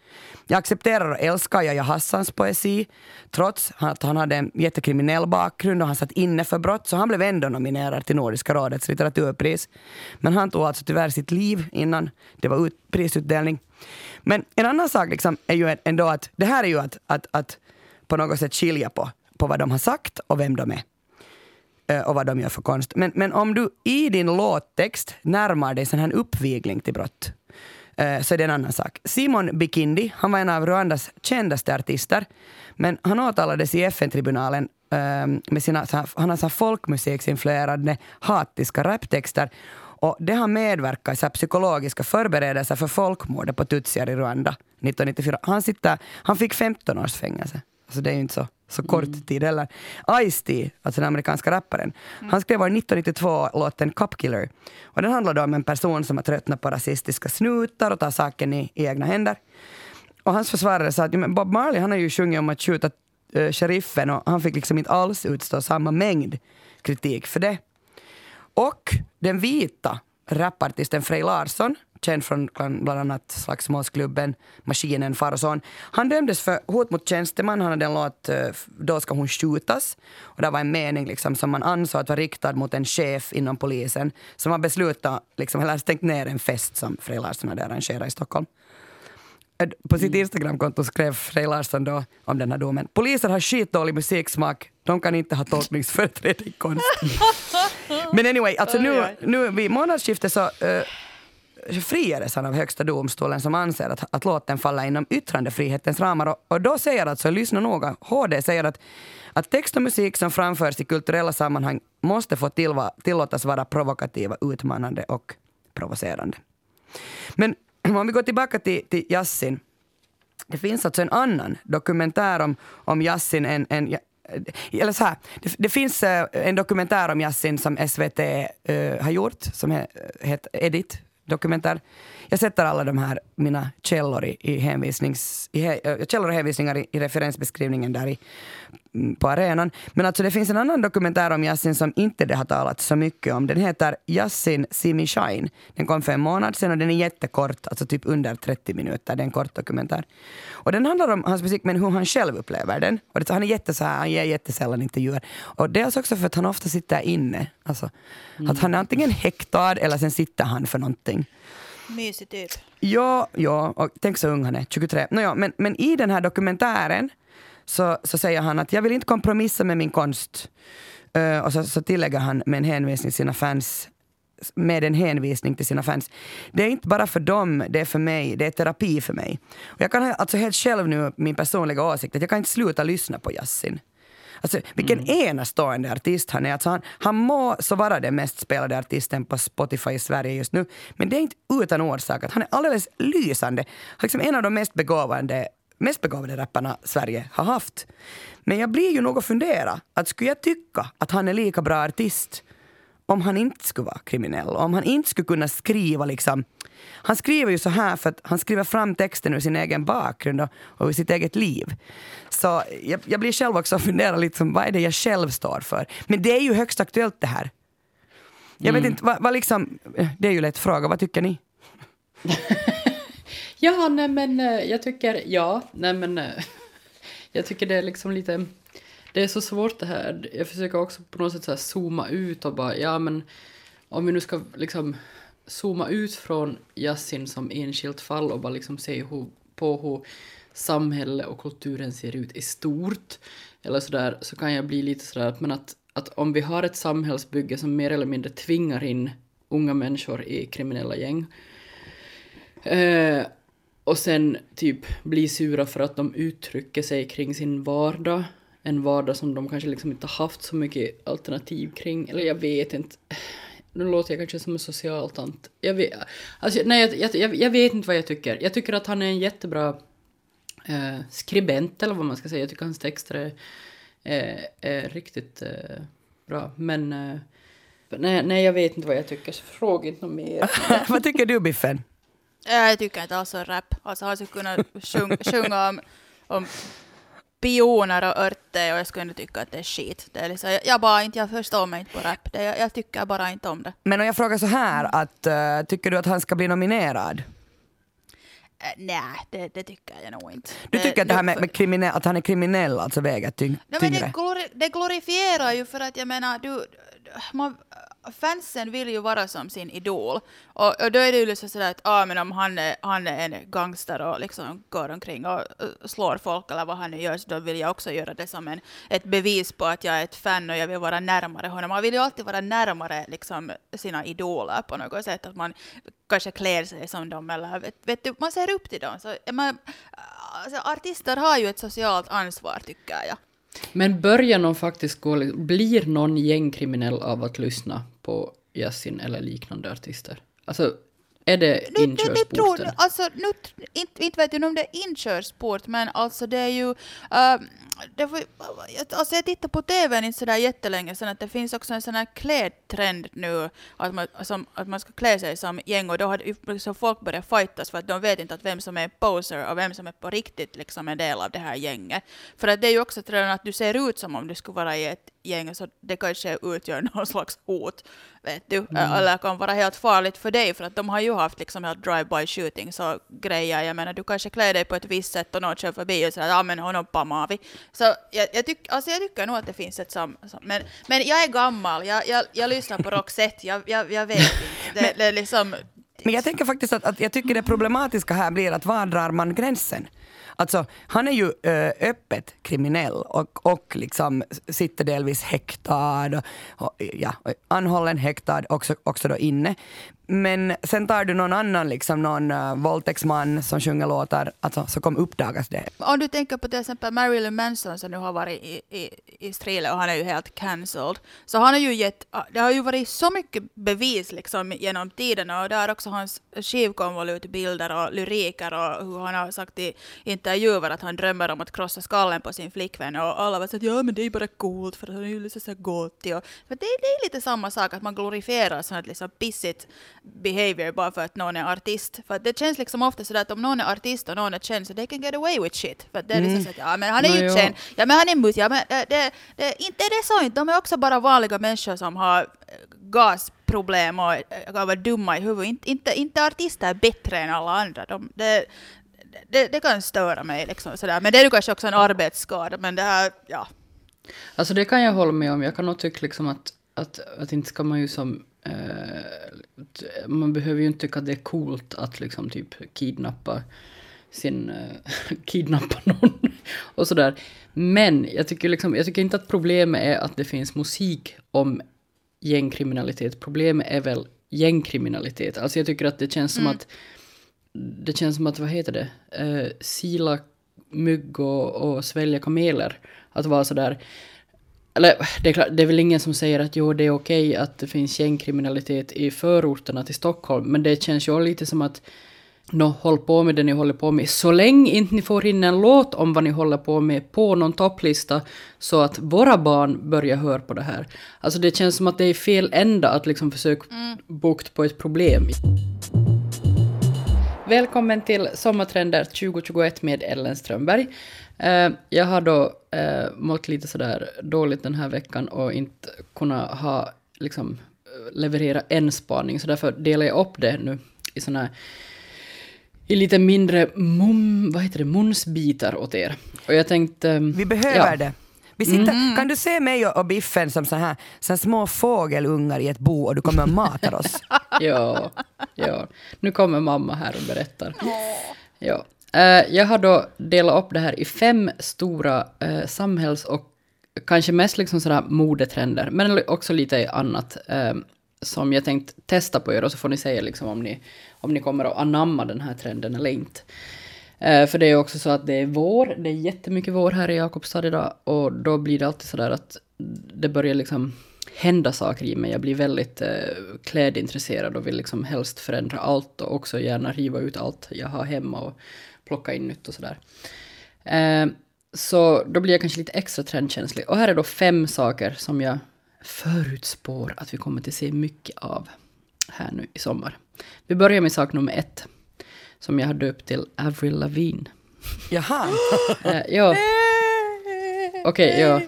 Jag accepterar och älskar Yahya Hassans poesi trots att han hade en jättekriminell bakgrund och han satt inne för brott så han blev ändå nominerad till Nordiska rådets litteraturpris. Men han tog alltså tyvärr sitt liv innan det var ut, prisutdelning. Men en annan sak liksom är ju ändå att det här är ju att, att, att på något sätt skilja på, på vad de har sagt och vem de är. Eh, och vad de gör för konst. Men, men om du i din låttext närmar dig sån här uppvigling till brott Eh, så är det en annan sak. Simon Bikindi, han var en av Rwandas kändaste artister, men han åtalades i FN-tribunalen ehm, med sina han har så folkmusiksinfluerade hatiska raptexter och det har medverkat i psykologiska förberedelser för folkmordet på tutsier i Rwanda 1994. Han, sitter, han fick 15 års fängelse. Alltså det är ju inte så, så kort mm. tid heller. Ice-T, alltså den amerikanska rapparen, mm. han skrev 1992 låten Cupkiller. Och den handlar om en person som har tröttnat på rasistiska snutar och tar saken i, i egna händer. Och hans försvarare sa att ja, Bob Marley han har ju sjungit om att skjuta uh, sheriffen och han fick liksom inte alls utstå samma mängd kritik för det. Och den vita rapartisten Frej Larsson känd från bland annat Slagsmålsklubben, Maskinen, Far och son. Han dömdes för hot mot tjänsteman. Han hade en låt eh, Då ska hon skjutas. Och det var en mening liksom, som man ansåg att var riktad mot en chef inom polisen som har beslutat, liksom, eller stängt ner en fest som Frej Larsson hade arrangerat i Stockholm. På sitt mm. Instagramkonto skrev Frej Larsson då om den här domen. Poliser har skitdålig musiksmak. De kan inte ha tolkningsföreträde i konst. *laughs* Men anyway, alltså nu, nu vid månadsskiftet så uh, friades han av Högsta domstolen som anser att, att låten faller inom yttrandefrihetens ramar. Och, och då säger alltså, lyssna noga, HD säger att, att text och musik som framförs i kulturella sammanhang måste få tillva, tillåtas vara provokativa, utmanande och provocerande. Men *clears throat* om vi går tillbaka till, till Jassin. Det finns alltså en annan dokumentär om, om Jassin, en, en, eller så här, det, det, finns eh, en dokumentär om Jassin som SVT uh, eh, har gjort, som heter Edit, dokumentär. Jag sätter alla de här mina källor i, i, hänvisnings, i he, eh, källor och hänvisningar i, i referensbeskrivningen där i, mm, på arenan. Men alltså det finns en annan dokumentär om Yasin som inte det har talats så mycket om. Den heter Yasin Simi Shine. Den kom för en månad sedan och den är jättekort, alltså typ under 30 minuter. Det är en kort dokumentär. Och den handlar om hans musik men hur han själv upplever den. Och det, han är jätte så här, han ger jättesällan intervjuer. Och dels alltså också för att han ofta sitter inne. Alltså, mm. Att han är antingen häktad eller sen sitter han för någonting. Mysig typ. Ja, ja, och tänk så ung han är, 23. Nåja, men, men i den här dokumentären så, så säger han att jag vill inte kompromissa med min konst. Eh, och så, så tillägger han med en hänvisning till sina fans med en hänvisning till sina fans. Det är inte bara för dem, det är för mig, det är terapi för mig. Och jag kan ha- alltså helt själv nu, min personliga åsikt, att jag kan inte sluta lyssna på Yasin. Alltså, vilken enastående artist han är. Alltså, han, han må så vara den mest spelade artisten på Spotify i Sverige just nu. Men det är inte utan orsak att han är alldeles lysande. Han är liksom en av de mest begåvande, mest begåvade rapparna Sverige har haft. Men jag blir ju nog att fundera, att skulle jag tycka att han är lika bra artist om han inte skulle vara kriminell, om han inte skulle kunna skriva liksom han skriver ju så här för att han skriver fram texten ur sin egen bakgrund och, och ur sitt eget liv. Så jag, jag blir själv också och funderar lite som vad är det jag själv står för? Men det är ju högst aktuellt det här. Jag vet inte, vad, vad liksom, det är ju lätt fråga, vad tycker ni? *laughs* Ja, nej men eh, jag tycker, ja, nej men eh, *laughs* jag tycker det är liksom lite, det är så svårt det här. Jag försöker också på något sätt så här zooma ut och bara, ja men om vi nu ska liksom zooma ut från Yasin som enskilt fall och bara liksom se hur, på hur samhället och kulturen ser ut i stort eller sådär så kan jag bli lite sådär men att, att om vi har ett samhällsbygge som mer eller mindre tvingar in unga människor i kriminella gäng Eh, och sen typ bli sura för att de uttrycker sig kring sin vardag. En vardag som de kanske liksom inte har haft så mycket alternativ kring. Eller jag vet inte. Nu låter jag kanske som en socialtant. Jag vet, alltså, nej, jag, jag, jag, vet inte vad jag tycker. Jag tycker att han är en jättebra eh, skribent eller vad man ska säga. Jag tycker hans texter är, är, är riktigt eh, bra. Men eh, nej, nej, jag vet inte vad jag tycker. Så fråga inte något mer. *laughs* vad tycker du Biffen? Jag tycker inte alls om rap. Alltså han skulle kunna sjung, sjunga om, om pioner och örter och jag skulle ändå tycka att det är skit. Det är liksom, jag, jag bara inte, jag förstår mig inte på rap. Det, jag, jag tycker bara inte om det. Men om jag frågar så här, att, eh, tycker du att han ska bli nominerad? Äh, nej, det, det tycker jag nog inte. Du tycker att det här med, med kriminell, att han är kriminell alltså väger tyng, men tyngre? det, glori, det glorifierar ju för att jag menar, du, man, fansen vill ju vara som sin idol. Och, och då är det ju liksom sådär att ah, men om han är, han är en gangster och liksom går omkring och slår folk eller vad han nu gör, så då vill jag också göra det som en, ett bevis på att jag är ett fan och jag vill vara närmare honom. Man vill ju alltid vara närmare liksom, sina idoler på något sätt, att man kanske klär sig som dem eller vet, vet du, man ser upp till dem. Så, man, alltså, artister har ju ett socialt ansvar tycker jag. Men börjar någon faktiskt gå, blir någon gängkriminell av att lyssna på Yasin eller liknande artister? Alltså, är det Det, det, det tror, inkörsporten? alltså, nu, inte, inte vet jag om det är inkörsport, men alltså det är ju... Uh, det var, alltså jag tittar på TV inte sådär jättelänge sedan att det finns också en sån här klädtrend nu att man, som, att man ska klä sig som gäng och då har liksom folk börjat fightas för att de vet inte att vem som är poser och vem som är på riktigt liksom en del av det här gänget. För att det är ju också redan att du ser ut som om du skulle vara i ett gäng så det kanske utgör någon slags hot. Vet du? Eller kan vara helt farligt för dig för att de har ju haft liksom helt drive-by shootings och grejer. Jag menar du kanske klär dig på ett visst sätt och någon kör förbi och säger ja men honom pammar vi. Så jag, jag, tyck, alltså jag tycker nog att det finns ett sam... sam men, men jag är gammal, jag, jag, jag lyssnar på Roxette, jag, jag, jag vet inte. Det, det är liksom... Men jag tänker faktiskt att, att jag tycker det problematiska här blir att var drar man gränsen? Alltså, han är ju eh, öppet kriminell och, och liksom sitter delvis häktad, och, och, ja, anhållen, häktad, också, också då inne. Men sen tar du någon annan, liksom någon uh, våldtäktsman som sjunger låtar, alltså, så kom uppdagas det. Om du tänker på till exempel Marilyn Manson som nu har varit i, i, i Strile och han är ju helt cancelled. Så han har ju gett, ah, det har ju varit så mycket bevis liksom genom tiden och där också hans skivkonvolutbilder och lyriker och hur han har sagt i intervjuer att han drömmer om att krossa skallen på sin flickvän och alla har sagt ja men det är bara coolt för att han är ju lite så gottig och det, det är lite samma sak att man glorifierar sånt liksom pissigt behavior bara för att någon är artist. För att det känns liksom ofta sådär att om någon är artist och någon är känd så they can get away with shit. För att det är liksom så att ja men han är Nå, ju känd, ja men han är mus, ja men det, det, det, inte är det så inte, de är också bara vanliga människor som har eh, gasproblem och eh, kan vara dumma i huvudet. Inte, inte, inte artister är bättre än alla andra. De, det, det, det kan störa mig liksom sådär. Men det är ju kanske också en arbetsskada men det här, ja. Alltså det kan jag hålla med om. Jag kan nog tycka liksom att, att, att inte ska man ju som eh, man behöver ju inte tycka att det är coolt att liksom typ kidnappa sin, eh, *laughs* kidnappa någon och sådär. Men jag tycker, liksom, jag tycker inte att problemet är att det finns musik om gängkriminalitet. Problemet är väl gängkriminalitet. Alltså jag tycker att det känns som att det känns som att, vad heter det, eh, sila mygg och, och svälja kameler. Att vara sådär, eller det är, klart, det är väl ingen som säger att jo det är okej att det finns gängkriminalitet i förorterna till Stockholm, men det känns ju lite som att Nå, håll på med det ni håller på med. Så länge inte ni får in en låt om vad ni håller på med på någon topplista så att våra barn börjar höra på det här. Alltså det känns som att det är fel ända att liksom försöka bukt på ett problem. Välkommen till Sommartrender 2021 med Ellen Strömberg. Eh, jag har då eh, mått lite sådär dåligt den här veckan och inte kunnat ha, liksom, leverera en spaning, så därför delar jag upp det nu i sådana här i lite mindre mum, vad heter det, munsbitar åt er. Och jag tänkte... Vi behöver ja. det. Vi sitter, Kan du se mig och och Biffen som så här, så här små fågelungar i ett bo och du kommer och matar oss? *laughs* Ja, ja. Nu kommer mamma här och berättar. Ja. Eh, jag har då delat upp det här i fem stora eh, samhälls och kanske mest liksom sådär modetrender, men också lite annat eh, som jag tänkt testa på er och så får ni säga liksom om ni, om ni kommer att anamma den här trenden eller inte. Eh, för det är också så att det är vår, det är jättemycket vår här i Jakobstad idag och då blir det alltid sådär att det börjar liksom hända saker i mig. Jag blir väldigt eh, klädintresserad och vill liksom helst förändra allt och också gärna riva ut allt jag har hemma och plocka in nytt och sådär. Eh, så då blir jag kanske lite extra trendkänslig. Och här är då fem saker som jag förutspår att vi kommer att se mycket av här nu i sommar. Vi börjar med sak nummer ett, som jag har döpt till Avril Lavigne. Jaha. *laughs* Eh, ja. *laughs* Okej, ja.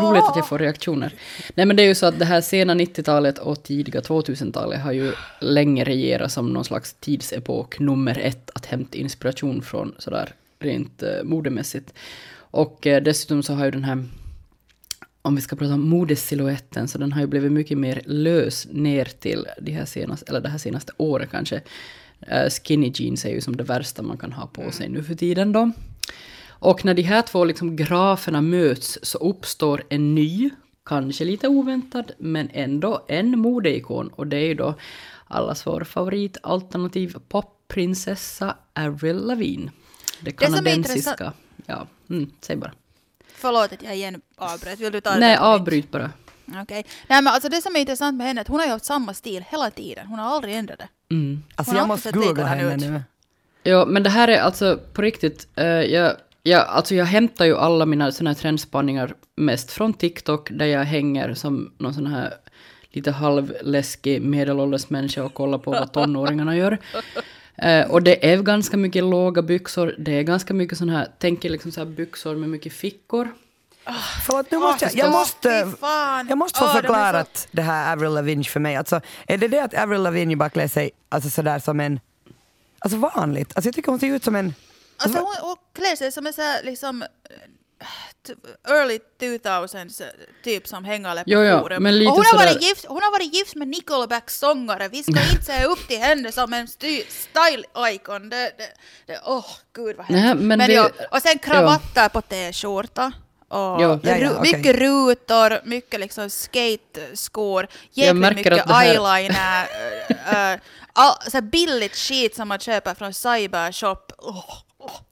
Roligt att jag får reaktioner. Nej men det är ju så att det här sena 90-talet och tidiga 2000-talet har ju länge regerat som någon slags tidsepok nummer ett att hämta inspiration från sådär rent eh, modemässigt. Och eh, dessutom så har ju den här, om vi ska prata om modesilhuetten, så den har ju blivit mycket mer lös ner till de här senaste, eller det här senaste året kanske. Eh, skinny jeans är ju som det värsta man kan ha på sig nu för tiden då. Och när de här två liksom graferna möts så uppstår en ny, kanske lite oväntad, men ändå en modeikon. Och det är ju då allas vår favorit alternativ popprinsessa Avril Lavigne. Det Det som är kanadensiska. Ja, mm, säg bara. Förlåt att jag igen avbröt. Vill du ta det? Nej, avbryt bara. Okej. Nej men alltså det som är intressant med henne är att hon har ju haft samma stil hela tiden. Hon har aldrig ändrat det. Mm. Alltså Hon jag måste googla henne ut. nu. Ja, men det här är alltså på riktigt. eh, jag, jag, alltså jag hämtar ju alla mina såna här trendspaningar mest från TikTok, där jag hänger som någon sån här lite halvläskig medelålders människa och kollar på vad tonåringarna gör. *laughs* Eh, och det är ganska mycket låga byxor, det är ganska mycket sån här, tänker liksom så här byxor med mycket fickor. Förlåt, nu måste jag, jag, måste, jag måste få förklarat det här Avril Lavigne för mig. Alltså, är det det att Avril Lavigne bara klär sig alltså, sådär som en... Alltså vanligt? Alltså jag tycker hon ser ut som en... Alltså hon, hon klär sig som en sån här liksom eh, early 2000s eh, typ som hängare på Jo, jo, forum. men lite och hon har, varit gift, hon har varit gift med Nickelbacks sångare. Vi ska inte se upp till henne som en sty- style-icon. Åh, gud vad hemskt. Men det- ja, och sen kravatter på t-skjorta. Och Ja. Ja, ja, okej. Mycket rutor, mycket liksom skate-skor, jäkligt mycket här- eyeliner, äh, *laughs* all, så billigt skit som man köper från cybershop. Åh.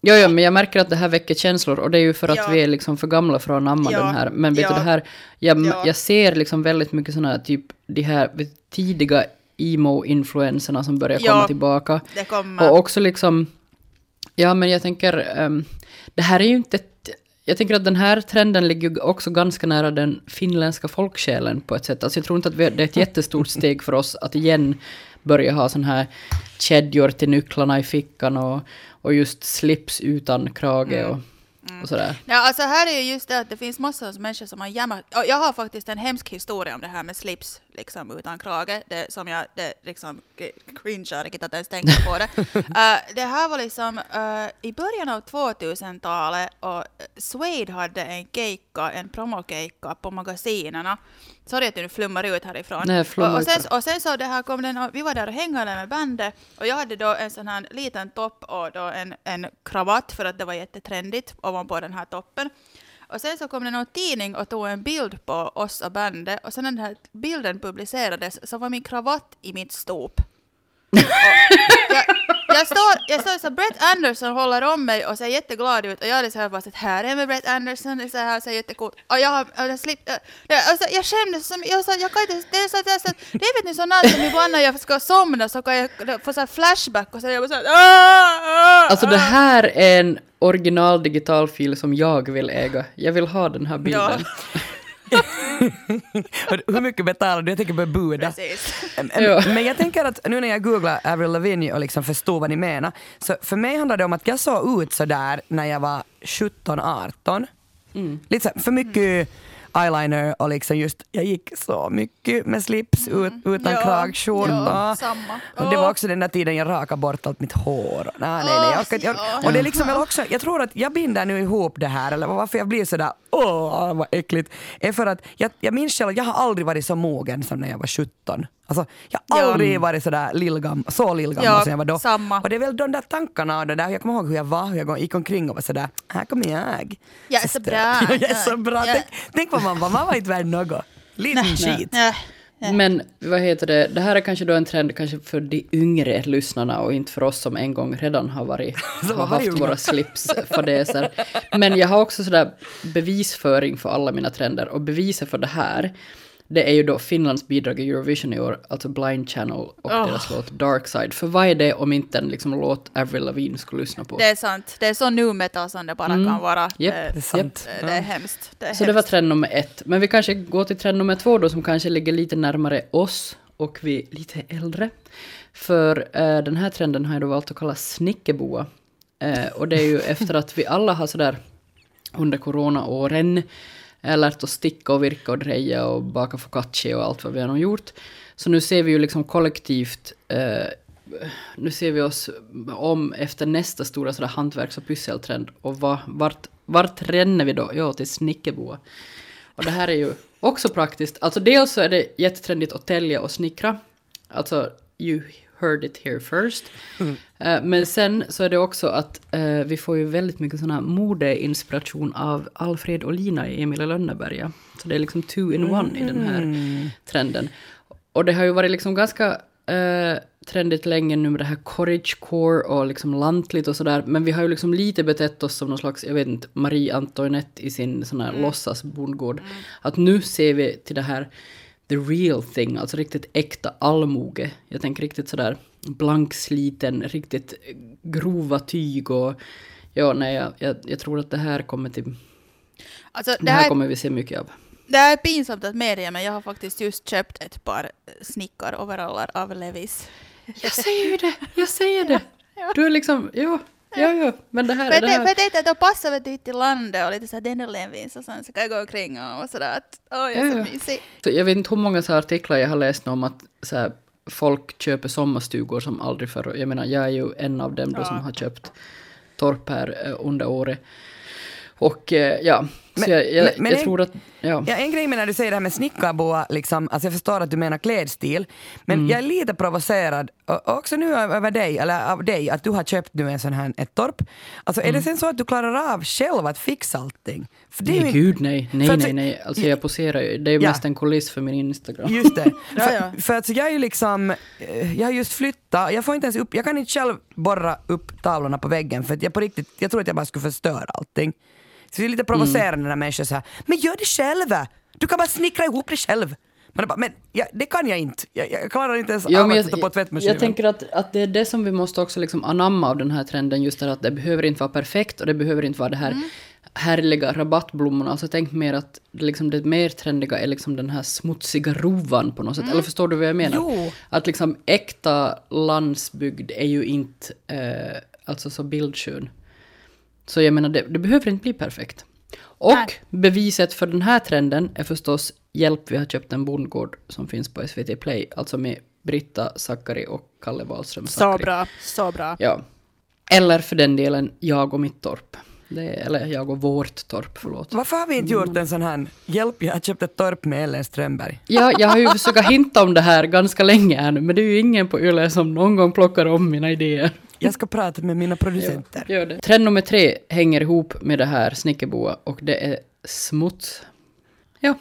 Jo, jo, men jag märker att det här väcker känslor och det är ju för att Ja. vi är liksom för gamla för att anamma Ja, den här. Men vet ja, du det här, jag, ja. jag ser liksom väldigt mycket sådana här typ de här tidiga emo-influenserna som börjar Ja, komma tillbaka. Och också liksom, ja men jag tänker, ehm, det här är ju inte jag tänker att den här trenden ligger också ganska nära den finländska folksjälen på ett sätt. Alltså jag tror inte att vi, det är ett jättestort *laughs* steg för oss att igen börja ha sån här kedjor till nycklarna i fickan och, och just slips utan krage. Och, och sådär. Ja, alltså här är ju just det att det finns massor av människor som har jammat. Och jag har faktiskt en hemsk historia om det här med slips liksom utan krage. Det som jag det liksom cringear riktigt att ens tänka på det. uh, *laughs* det här var liksom uh, i början av 2000-talet och Suede hade en keikka, en promokeikka på magasinerna. Sorry att du flummar ut härifrån. Nej, och, och, sen, och sen så det här kom den, och vi var där och hängde med bandet och jag hade då en sån här liten topp och då en, en kravatt för att det var jättetrendigt ovanpå den här toppen. Och sen så kom det någon tidning och tog en bild på oss och bandet och sen när den här bilden publicerades så var min kravatt i mitt stop. Jag, jag står, jag står så Brett Anderson håller om mig och ser jätteglad ut och jag är så här bara så att här är med Brett Anderson, det är så här ser jättecoolt. Och jag har, och jag slipp, alltså, jag skämdes som, jag sa, jag kan inte, det är så att jag så att, det är vet ni så natt som ibland när jag ska somna så kan jag få så här flashback och så är jag bara så här, "Ah, ah, Alltså det ah." här är en original digitalfil som jag vill äga. Jag vill ha den här bilden. Och *laughs* Hur mycket betalar du? Jag tänker börja buda. Men jag tänker att nu när jag googlar Avril Lavigne och liksom förstod vad ni menar, så för mig handlar det om att jag såg ut så där när jag var 17-18. Mm. Lite så för mycket eyeliner och liksom just, jag gick så mycket med slips ut, utan Mm. Ja, kragskjorta. ja, det var också den där tiden jag rakade bort allt mitt hår. Nej, nej, nej. Jag, jag, ja. och det är liksom väl också, jag tror att jag binder nu ihop det här, eller varför jag blir sådär åh vad äckligt, är för att jag, jag minns själv att jag har aldrig varit så mogen som när jag var 17. Alltså, jag har Ja. aldrig varit sådär lillgam, så lillgammal Ja, som jag var då. samma. Och det är väl de där tankarna och det där, jag kommer ihåg hur jag var, hur jag gick omkring och var sådär, här kommer jag. Jag är så bra. *laughs* jag är så bra. Ja. Tänk, tänk vad man var, man var inte värd något. Liten skit. Ja. Ja. Men vad heter det, det här är kanske då en trend kanske för de yngre lyssnarna och inte för oss som en gång redan har varit, *laughs* har haft våra slipsfadäser. Men jag har också sådär bevisföring för alla mina trender och beviset för det här det är ju då Finlands bidrag i Eurovision i år, alltså Blind Channel och Åh. deras låt Dark Side. För vad är det om inte en liksom låt Avril Lavigne skulle lyssna på? Det är sant. Det är så nu metal som det bara Mm. kan vara. Japp, Det är sant. det, det är hemskt. Det är Så det var hemskt. trend nummer ett. Men vi kanske går till trend nummer två då som kanske ligger lite närmare oss och vi är lite äldre. För eh, den här trenden har jag då valt att kalla snickerboa. Eh, och det är ju efter att vi alla har sådär under coronaåren eh, lärt oss sticka och virka och dreja och baka focaccia och allt vad vi har gjort. Så nu ser vi ju liksom kollektivt eh, nu ser vi oss om efter nästa stora sådär hantverks och pysseltrend. Och va, vart, vart ränner vi då? Ja, till snickerboa. Och det här är ju också praktiskt. Alltså dels så är det jättetrendigt att tälja och snickra. Alltså, ju heard it here first. Eh, Men sen så är det också att eh, vi får ju väldigt mycket sån här modeinspiration av Alfred och Lina i Emil Lönneberga. Så det är liksom two in one i den här trenden. Och det har ju varit liksom ganska eh, trendigt länge nu med det här cottagecore och liksom lantligt och sådär. Men vi har ju liksom lite betett oss som någon slags, jag vet inte, Marie Antoinette i sin sån här låtsasbondgård. Att nu ser vi till det här the real thing, alltså riktigt äkta allmoge. Jag tänker riktigt sådär blanksliten, riktigt grova tyg och ja, nej, jag, jag, jag tror att det här kommer till, Alltså, det här kommer vi se mycket av. Det är pinsamt att medge, men jag har faktiskt just köpt ett par snickaroveraller av Levis. Jag säger ju det, jag säger det. *laughs* Du är liksom, ja, ja, ja, men det här, Men det det, här. för jag tänkte att de passar väl dit till landet och lite såhär Dennerlenvins och sen så kan jag gå omkring och sådär att åh, jag är Ja, så ja. mysig. Så jag vet inte hur många så här artiklar jag har läst om att så här, folk köper sommarstugor som aldrig förr. Jag menar, jag är ju en av dem då som har köpt torp här eh, under året. Och eh, ja, så Men- jag, jag, men- jag en- att, ja. Ja, en grej med när du säger det här med snickarboa, liksom, alltså jag förstår att du menar klädstil, men Mm. jag är lite provocerad, och och också nu över dig, eller av dig, att du har köpt nu en sån här, ett torp. Alltså är det sen så att du klarar av själv att fixa allting? För det Mm. Nej, ju- gud nej, nej, nej, nej. Alltså jag poserar ju. Det är ju Ja. mest en kuliss för min Instagram. Just det. *laughs* Ja, för, för att så jag är ju liksom, eh, jag har just flyttat, jag får inte ens upp, jag kan inte själv borra upp tavlorna på väggen för att jag på riktigt, jag tror att jag bara skulle förstöra allting. Så det är lite provocerande när människor säger men gör det själv! Du kan bara snickra ihop det själv. Men, bara, men ja, det kan jag inte. Jag, jag klarar inte ens Ja, av att sätta på tvättmaskinen. jag tänker att, att det är det som vi måste också liksom anamma av den här trenden, just det att det behöver inte vara perfekt och det behöver inte vara det här härliga rabattblommorna. Alltså tänk mer att det, liksom det mer trendiga är liksom den här smutsiga rovan på något sätt. Eller förstår du vad jag menar? Jo. Att liksom äkta landsbygd är ju inte eh, alltså så bildskön. Så jag menar, det, det behöver inte bli perfekt. Och Nej. beviset för den här trenden är förstås Hjälp, vi har köpt en bondgård som finns på SVT Play, alltså med Britta Zackari och Kalle Wahlström Så bra, så bra. Ja. Eller för den delen, jag och mitt torp. Det är, eller jag och vårt torp, förlåt. Varför har vi inte gjort en sån här, hjälp jag har köpt ett torp med Ellen Strömberg. Ja, jag har ju försökt hinta om det här ganska länge här nu, men det är ju ingen på Yle som någon gång plockar om mina idéer. Jag ska prata med mina producenter. Gör det. Trend nummer tre hänger ihop med det här snickerboa och det är smuts. Ja,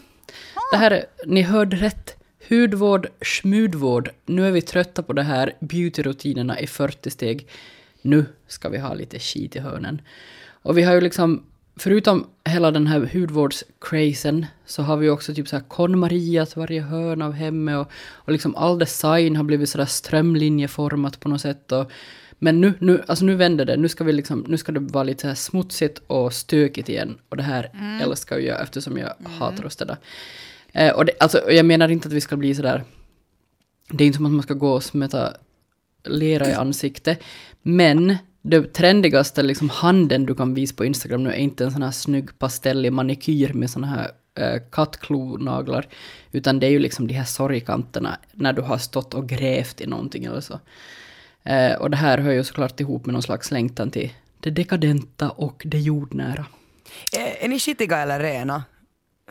det här är, ni hörde rätt. Hudvård, smudvård. Nu är vi trötta på det här beautyrutinerna i 40 steg. Nu ska vi ha lite skit i hörnen. Och vi har ju liksom, förutom hela den här hudvårdscrazen, så har vi också typ så här KonMarias varje hörn av hemmet och, och liksom all design har blivit sådär strömlinjeformat på något sätt. Och, men nu, nu, alltså nu vänder det. Nu ska, vi liksom, nu ska det vara lite här smutsigt och stökigt igen. Och det här älskar ju jag eftersom jag hatar att städa. Eh, och det, alltså, jag menar inte att vi ska bli sådär... Det är inte som att man ska gå och smeta lera i ansiktet. Men det trendigaste liksom handen du kan visa på Instagram nu är inte en sån här snygg pastellig manikyr med såna här eh, kattklonaglar. Utan det är ju liksom de här sorgkanterna när du har stått och grävt i någonting eller så. Eh, och det här hör ju såklart ihop med någon slags längtan till det dekadenta och det jordnära. Är, är ni skitiga eller rena?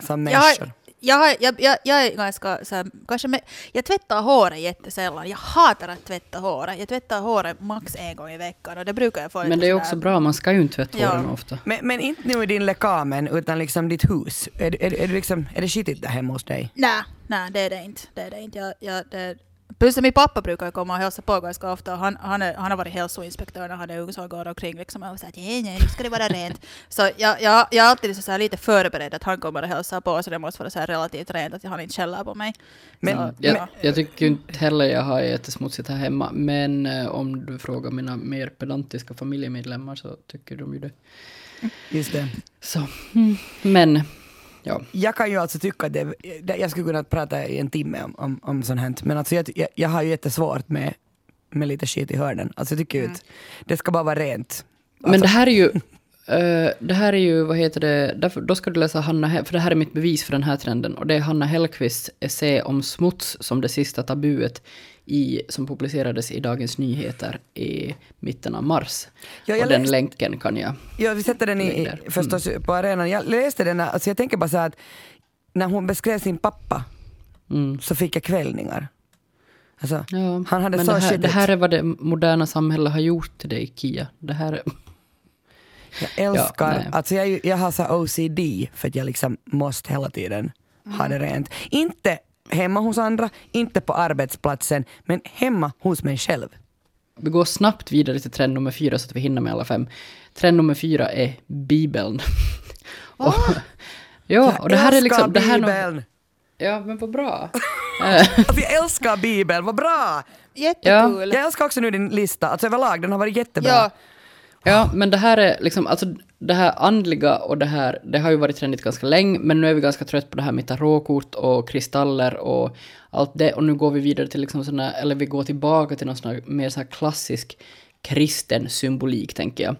Som människor? jag, jag, jag, jag är ganska så här, kanske med, jag tvättar håret jättesällan. Jag hatar att tvätta håret. Jag tvättar håret max en gång i veckan och det brukar jag få Men det är också bra, man ska ju inte tvätta Ja. håren ofta. Men, men inte nu i din lekamen, utan liksom ditt hus. Är, är, är, det liksom, är det skitigt där hemma hos dig? Nej, nej det är det inte. Det är det inte. Jag, jag, det, plus min pappa brukar ju komma och hälsa på ganska ofta. Han, han, är, han har varit hälsoinspektör när han är ung så han går omkring liksom och säger att nej, nej, nu ska det vara rent. *laughs* Så jag, jag, jag är alltid så här lite förberedd att han kommer och hälsar på så det måste vara så här relativt rent att han inte skäller på mig. Men- så, Jag, ja. jag tycker inte heller jag har jättesmutsigt här hemma, men eh, om du frågar mina mer pedantiska familjemedlemmar så tycker de ju det. Just det. Så, mm. men ja. Jag kan ju alltså tycka att det, jag skulle kunna prata i en timme om, om, om sånt här, men alltså jag, jag, jag har ju jättesvårt med, med lite skit i hörnen. Alltså jag tycker ju att det ska bara vara rent. Men det här är ju, eh, det här är ju, vad heter det, därför, då ska du läsa Hanna, för det här är mitt bevis för den här trenden, och det är Hanna Hellqvists essä om smuts som det sista tabuet i, som publicerades i Dagens Nyheter i mitten av mars. Ja, och den läste- länken kan jag Ja, vi sätter den i, i, förstås på arenan. Jag läste den, alltså jag tänker bara så här att när hon beskrev sin pappa Mm. så fick jag kvällningar. Alltså, Ja, han hade men så det här, det här är vad det moderna samhället har gjort till dig, Kia. Det här är... Jag älskar, nej. alltså jag, jag har så OCD för att jag liksom måste hela tiden ha Mm. det rent. Inte hemma hos andra, inte på arbetsplatsen, men hemma hos mig själv. Vi går snabbt vidare till trend nummer fyra så att vi hinner med alla fem. Trend nummer fyra är Bibeln. och, ja, och det här är liksom... Det här Bibeln! ja, men vad bra. *laughs* Alltså jag älskar Bibeln, vad bra! Jättekul. Jag älskar också nu din lista, alltså överlag, den har varit jättebra. Ja, Ja, men det här är liksom, alltså det här andliga och det här, det har ju varit trendigt ganska länge, men nu är vi ganska trött på det här med tarotkort och kristaller och allt det, och nu går vi vidare till liksom såna, eller vi går tillbaka till någon sån här mer så här klassisk kristen symbolik, tänker jag.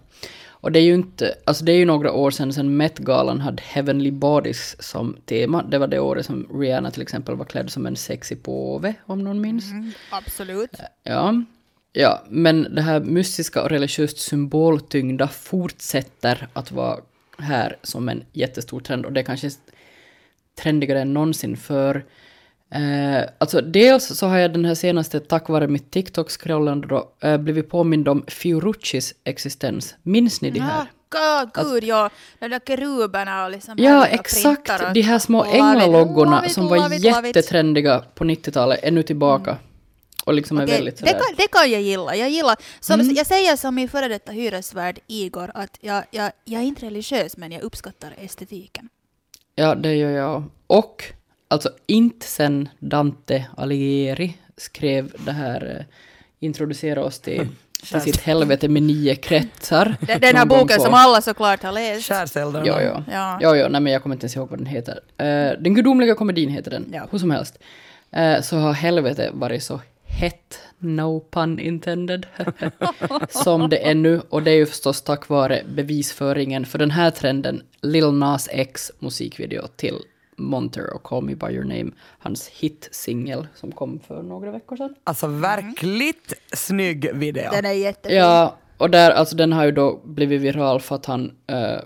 Och det är ju inte, alltså det är ju några år sedan, sedan Met-galan hade Heavenly Bodies som tema. Det var det året som Rihanna till exempel var klädd som en sexy påve, om någon minns. absolut. Ja. Ja, men det här mystiska och religiöst symboltyngda fortsätter att vara här som en jättestor trend och det är kanske trendigare än någonsin för eh, alltså dels så har jag den här senaste, tack vare mitt TikTok-scrollande då, eh, blivit påmind om Fioruccis existens. Minns ni det här? Ja, gud ja. De där keruberna och liksom Ja, exakt. och- De här små änglaloggorna som var jättetrendiga på 90-talet är nu tillbaka. Och liksom är Okej, väldigt det, sådär. kan, det kan jag gilla. Jag, gillar som, Mm. jag säger som min före detta hyresvärd Igor att jag, jag, jag är inte religiös men jag uppskattar estetiken. Ja, det gör jag. Och alltså inte sen Dante Alighieri skrev det här, eh, introducera oss till, till sitt helvete med nio kretsar. *laughs* Den, den här Någon gång boken på- som alla såklart har läst. Skärseldarna. Ja, ja. Ja. Ja, ja, nej men jag kommer inte ens ihåg vad den heter. Eh, den gudomliga komedin heter den, Ja. hur som helst. Eh, så har helvete varit så hett, no pun intended, *laughs* som det är nu. Och det är ju förstås tack vare bevisföringen för den här trenden, Lil Nas X musikvideo till Monter och Call Me By Your Name, hans hitsingel som kom för några veckor sedan. Alltså verkligt snygg video. Den är jättefin. Ja, och där, alltså den har ju då blivit viral för att han eh,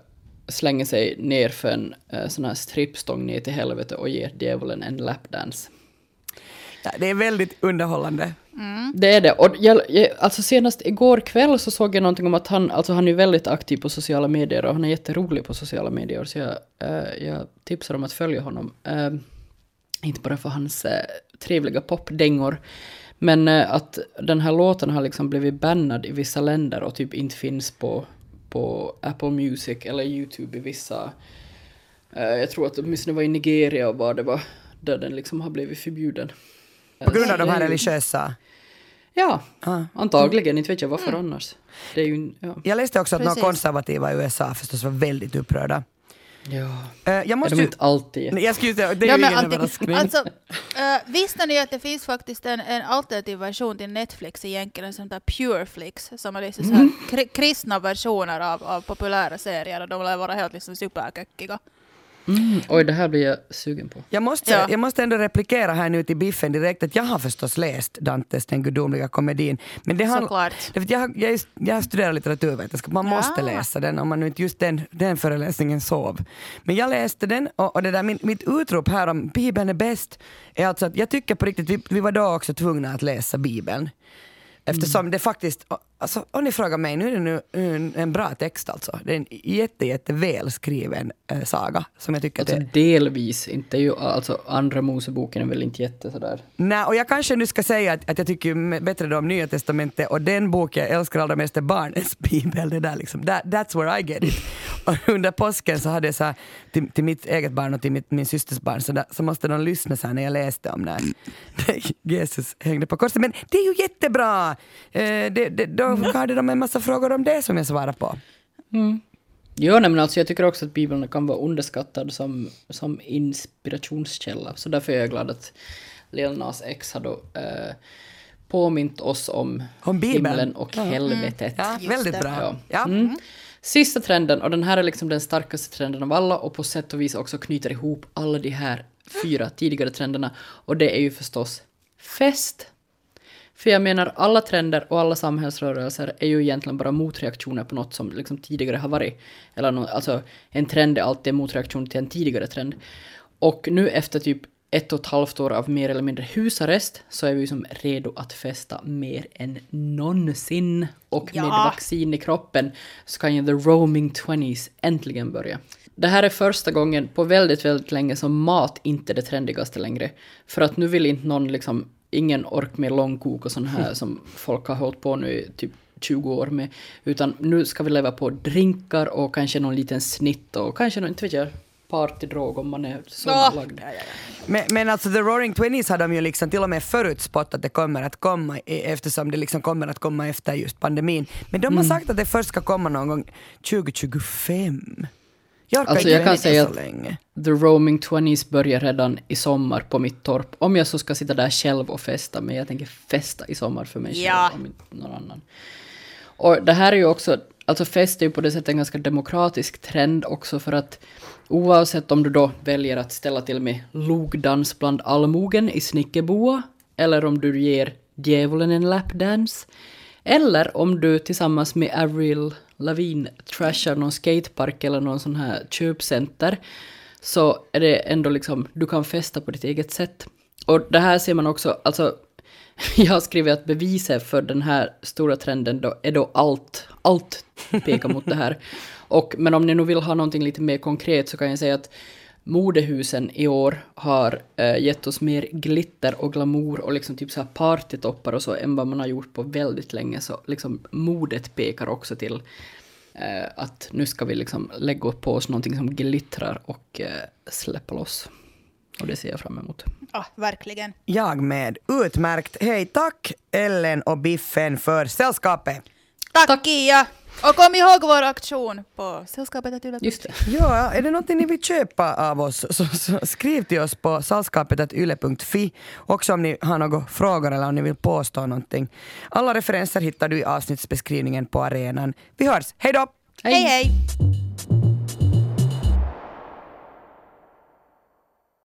slänger sig ner för en uh, sån här strippstång ner till helvete och ger djävulen en lapdance. Det är väldigt underhållande. Det är det. Och jag, jag, alltså senast igår kväll så såg jag någonting om att han, alltså han är väldigt aktiv på sociala medier och han är jätterolig på sociala medier. Så jag, eh, jag tipsar om att följa honom. Eh, inte bara för hans eh, trevliga popdängor. Men att den här låten har liksom blivit bannad i vissa länder och typ inte finns på, på Apple Music eller YouTube i vissa... jag tror att åtminstone var i Nigeria och var det var där den liksom har blivit förbjuden. På grund av de här är ju- religiösa... Ja, Ah. antagligen. Inte vet jag varför annars. Det är ju... Ja. Jag läste också att några konservativa i USA förstås var väldigt upprörda. ja. Eh, jag Är måste de ju... inte alltid? Jag skulle det är Ja, ju ingen antik- överraskning. alltså, uh, *laughs* visste ni att det finns faktiskt en, en alternativ version till Netflix egentligen, en sån där Pureflix, som är liksom så här kri- kristna versioner av, av populära serier och de lär vara helt liksom superkökiga. Mm, oj, det här blir jag sugen på. Jag måste, Ja. jag måste ändå replikera här nu till Biffen direkt att jag har förstås läst Dantes Den gudomliga komedin. Men det har, Såklart. jag, har- jag, är- jag studerar litteraturvetenskap, man Ja. måste läsa den om man inte just den, den föreläsningen sov. Men jag läste den och, och det där, min, mitt utrop här om Bibeln är bäst är alltså att jag tycker på riktigt, vi, vi var då också tvungna att läsa Bibeln. Eftersom det faktiskt, alltså, om ni frågar mig, nu är det nu en, en bra text alltså. Det är en jätte, jätte välskriven eh, saga som jag tycker Alltså det delvis, inte ju, alltså andra Moseboken är väl inte jätte sådär. Nej, och jag kanske nu ska säga att, att jag tycker bättre om Nya Testamentet och den bok jag älskar allra mest är Barnens *laughs* bibel. Det där liksom, that, that's where I get it. *laughs* Och under påsken så hade jag så här, till, till mitt eget barn och till mitt, min systers barn så, där, så måste de lyssna så här när jag läste om när *laughs* Jesus hängde på korset. Men det är ju jättebra! Eh, det, det, då hade de en massa frågor om det som jag svarar på. Jo, nej, men alltså jag tycker också att Bibeln kan vara underskattad som, som inspirationskälla. Så därför är jag glad att Lil Nas X har då eh, påmint oss om, Om Bibeln. himlen och helvetet. Ja, Just väldigt bra. Ja. Ja. Mm. Sista trenden, och den här är liksom den starkaste trenden av alla och på sätt och vis också knyter ihop alla de här fyra tidigare trenderna. Och det är ju förstås fest. För jag menar, alla trender och alla samhällsrörelser är ju egentligen bara motreaktioner på något som liksom tidigare har varit. Eller nå- alltså, en trend är alltid en motreaktion till en tidigare trend. Och nu efter typ ett och ett halvt år av mer eller mindre husarrest så är vi som redo att festa mer än någonsin. Och med Ja. vaccin i kroppen så kan ju the roaming 20s äntligen börja. Det här är första gången på väldigt, väldigt länge som mat inte är det trendigaste längre. För att nu vill inte någon liksom, ingen ork med långkok och sån här som folk har hållit på nu i typ 20 år med. Utan nu ska vi leva på drinkar och kanske någon liten snitt och kanske någon, inte vet jag, partydrog om man är så Ja. lagd. Men, men alltså The Roaring Twenties har de ju liksom till och med förutspått att det kommer att komma i- eftersom det liksom kommer att komma efter just pandemin. Men de har sagt att det först ska komma någon gång 2025. Jag orkar Alltså, jag kan säga så att- länge. The roaming 20s börjar redan i sommar på mitt torp. Om jag så ska sitta där själv och festa, men jag tänker festa i sommar för mig själv, Ja. om inte någon annan. Och det här är ju också, alltså fest är ju på det sättet en ganska demokratisk trend också för att oavsett om du då väljer att ställa till med logdans bland allmogen i Snickerboa, eller om du ger djävulen en lapdance, eller om du tillsammans med Avril lavin trashar någon skatepark eller någon sån här köpcenter, så är det ändå liksom, du kan festa på ditt eget sätt. Och det här ser man också, alltså, *laughs* jag har skrivit att beviset för den här stora trenden då är då allt, allt pekar mot det här. Och, men om ni nu vill ha någonting lite mer konkret så kan jag säga att modehusen i år har eh, gett oss mer glitter och glamour och liksom typ så här partytoppar och så än vad man har gjort på väldigt länge. Så liksom modet pekar också till eh, att nu ska vi liksom lägga på oss någonting som glittrar och eh, släppa loss. Och det ser jag fram emot. Ja, verkligen. Jag med. Utmärkt. Hej, tack Ellen och Biffen för sällskapet. Tack, Tack. Kia! Och kom ihåg vår aktion på Sällskapet att Just det. Ja, är det någonting ni vill köpa av oss så, så skriv till oss på sällskapet.yle.fi också om ni har några frågor eller om ni vill påstå någonting. Alla referenser hittar du i avsnittsbeskrivningen på arenan. Vi hörs, hej då! Hej hej!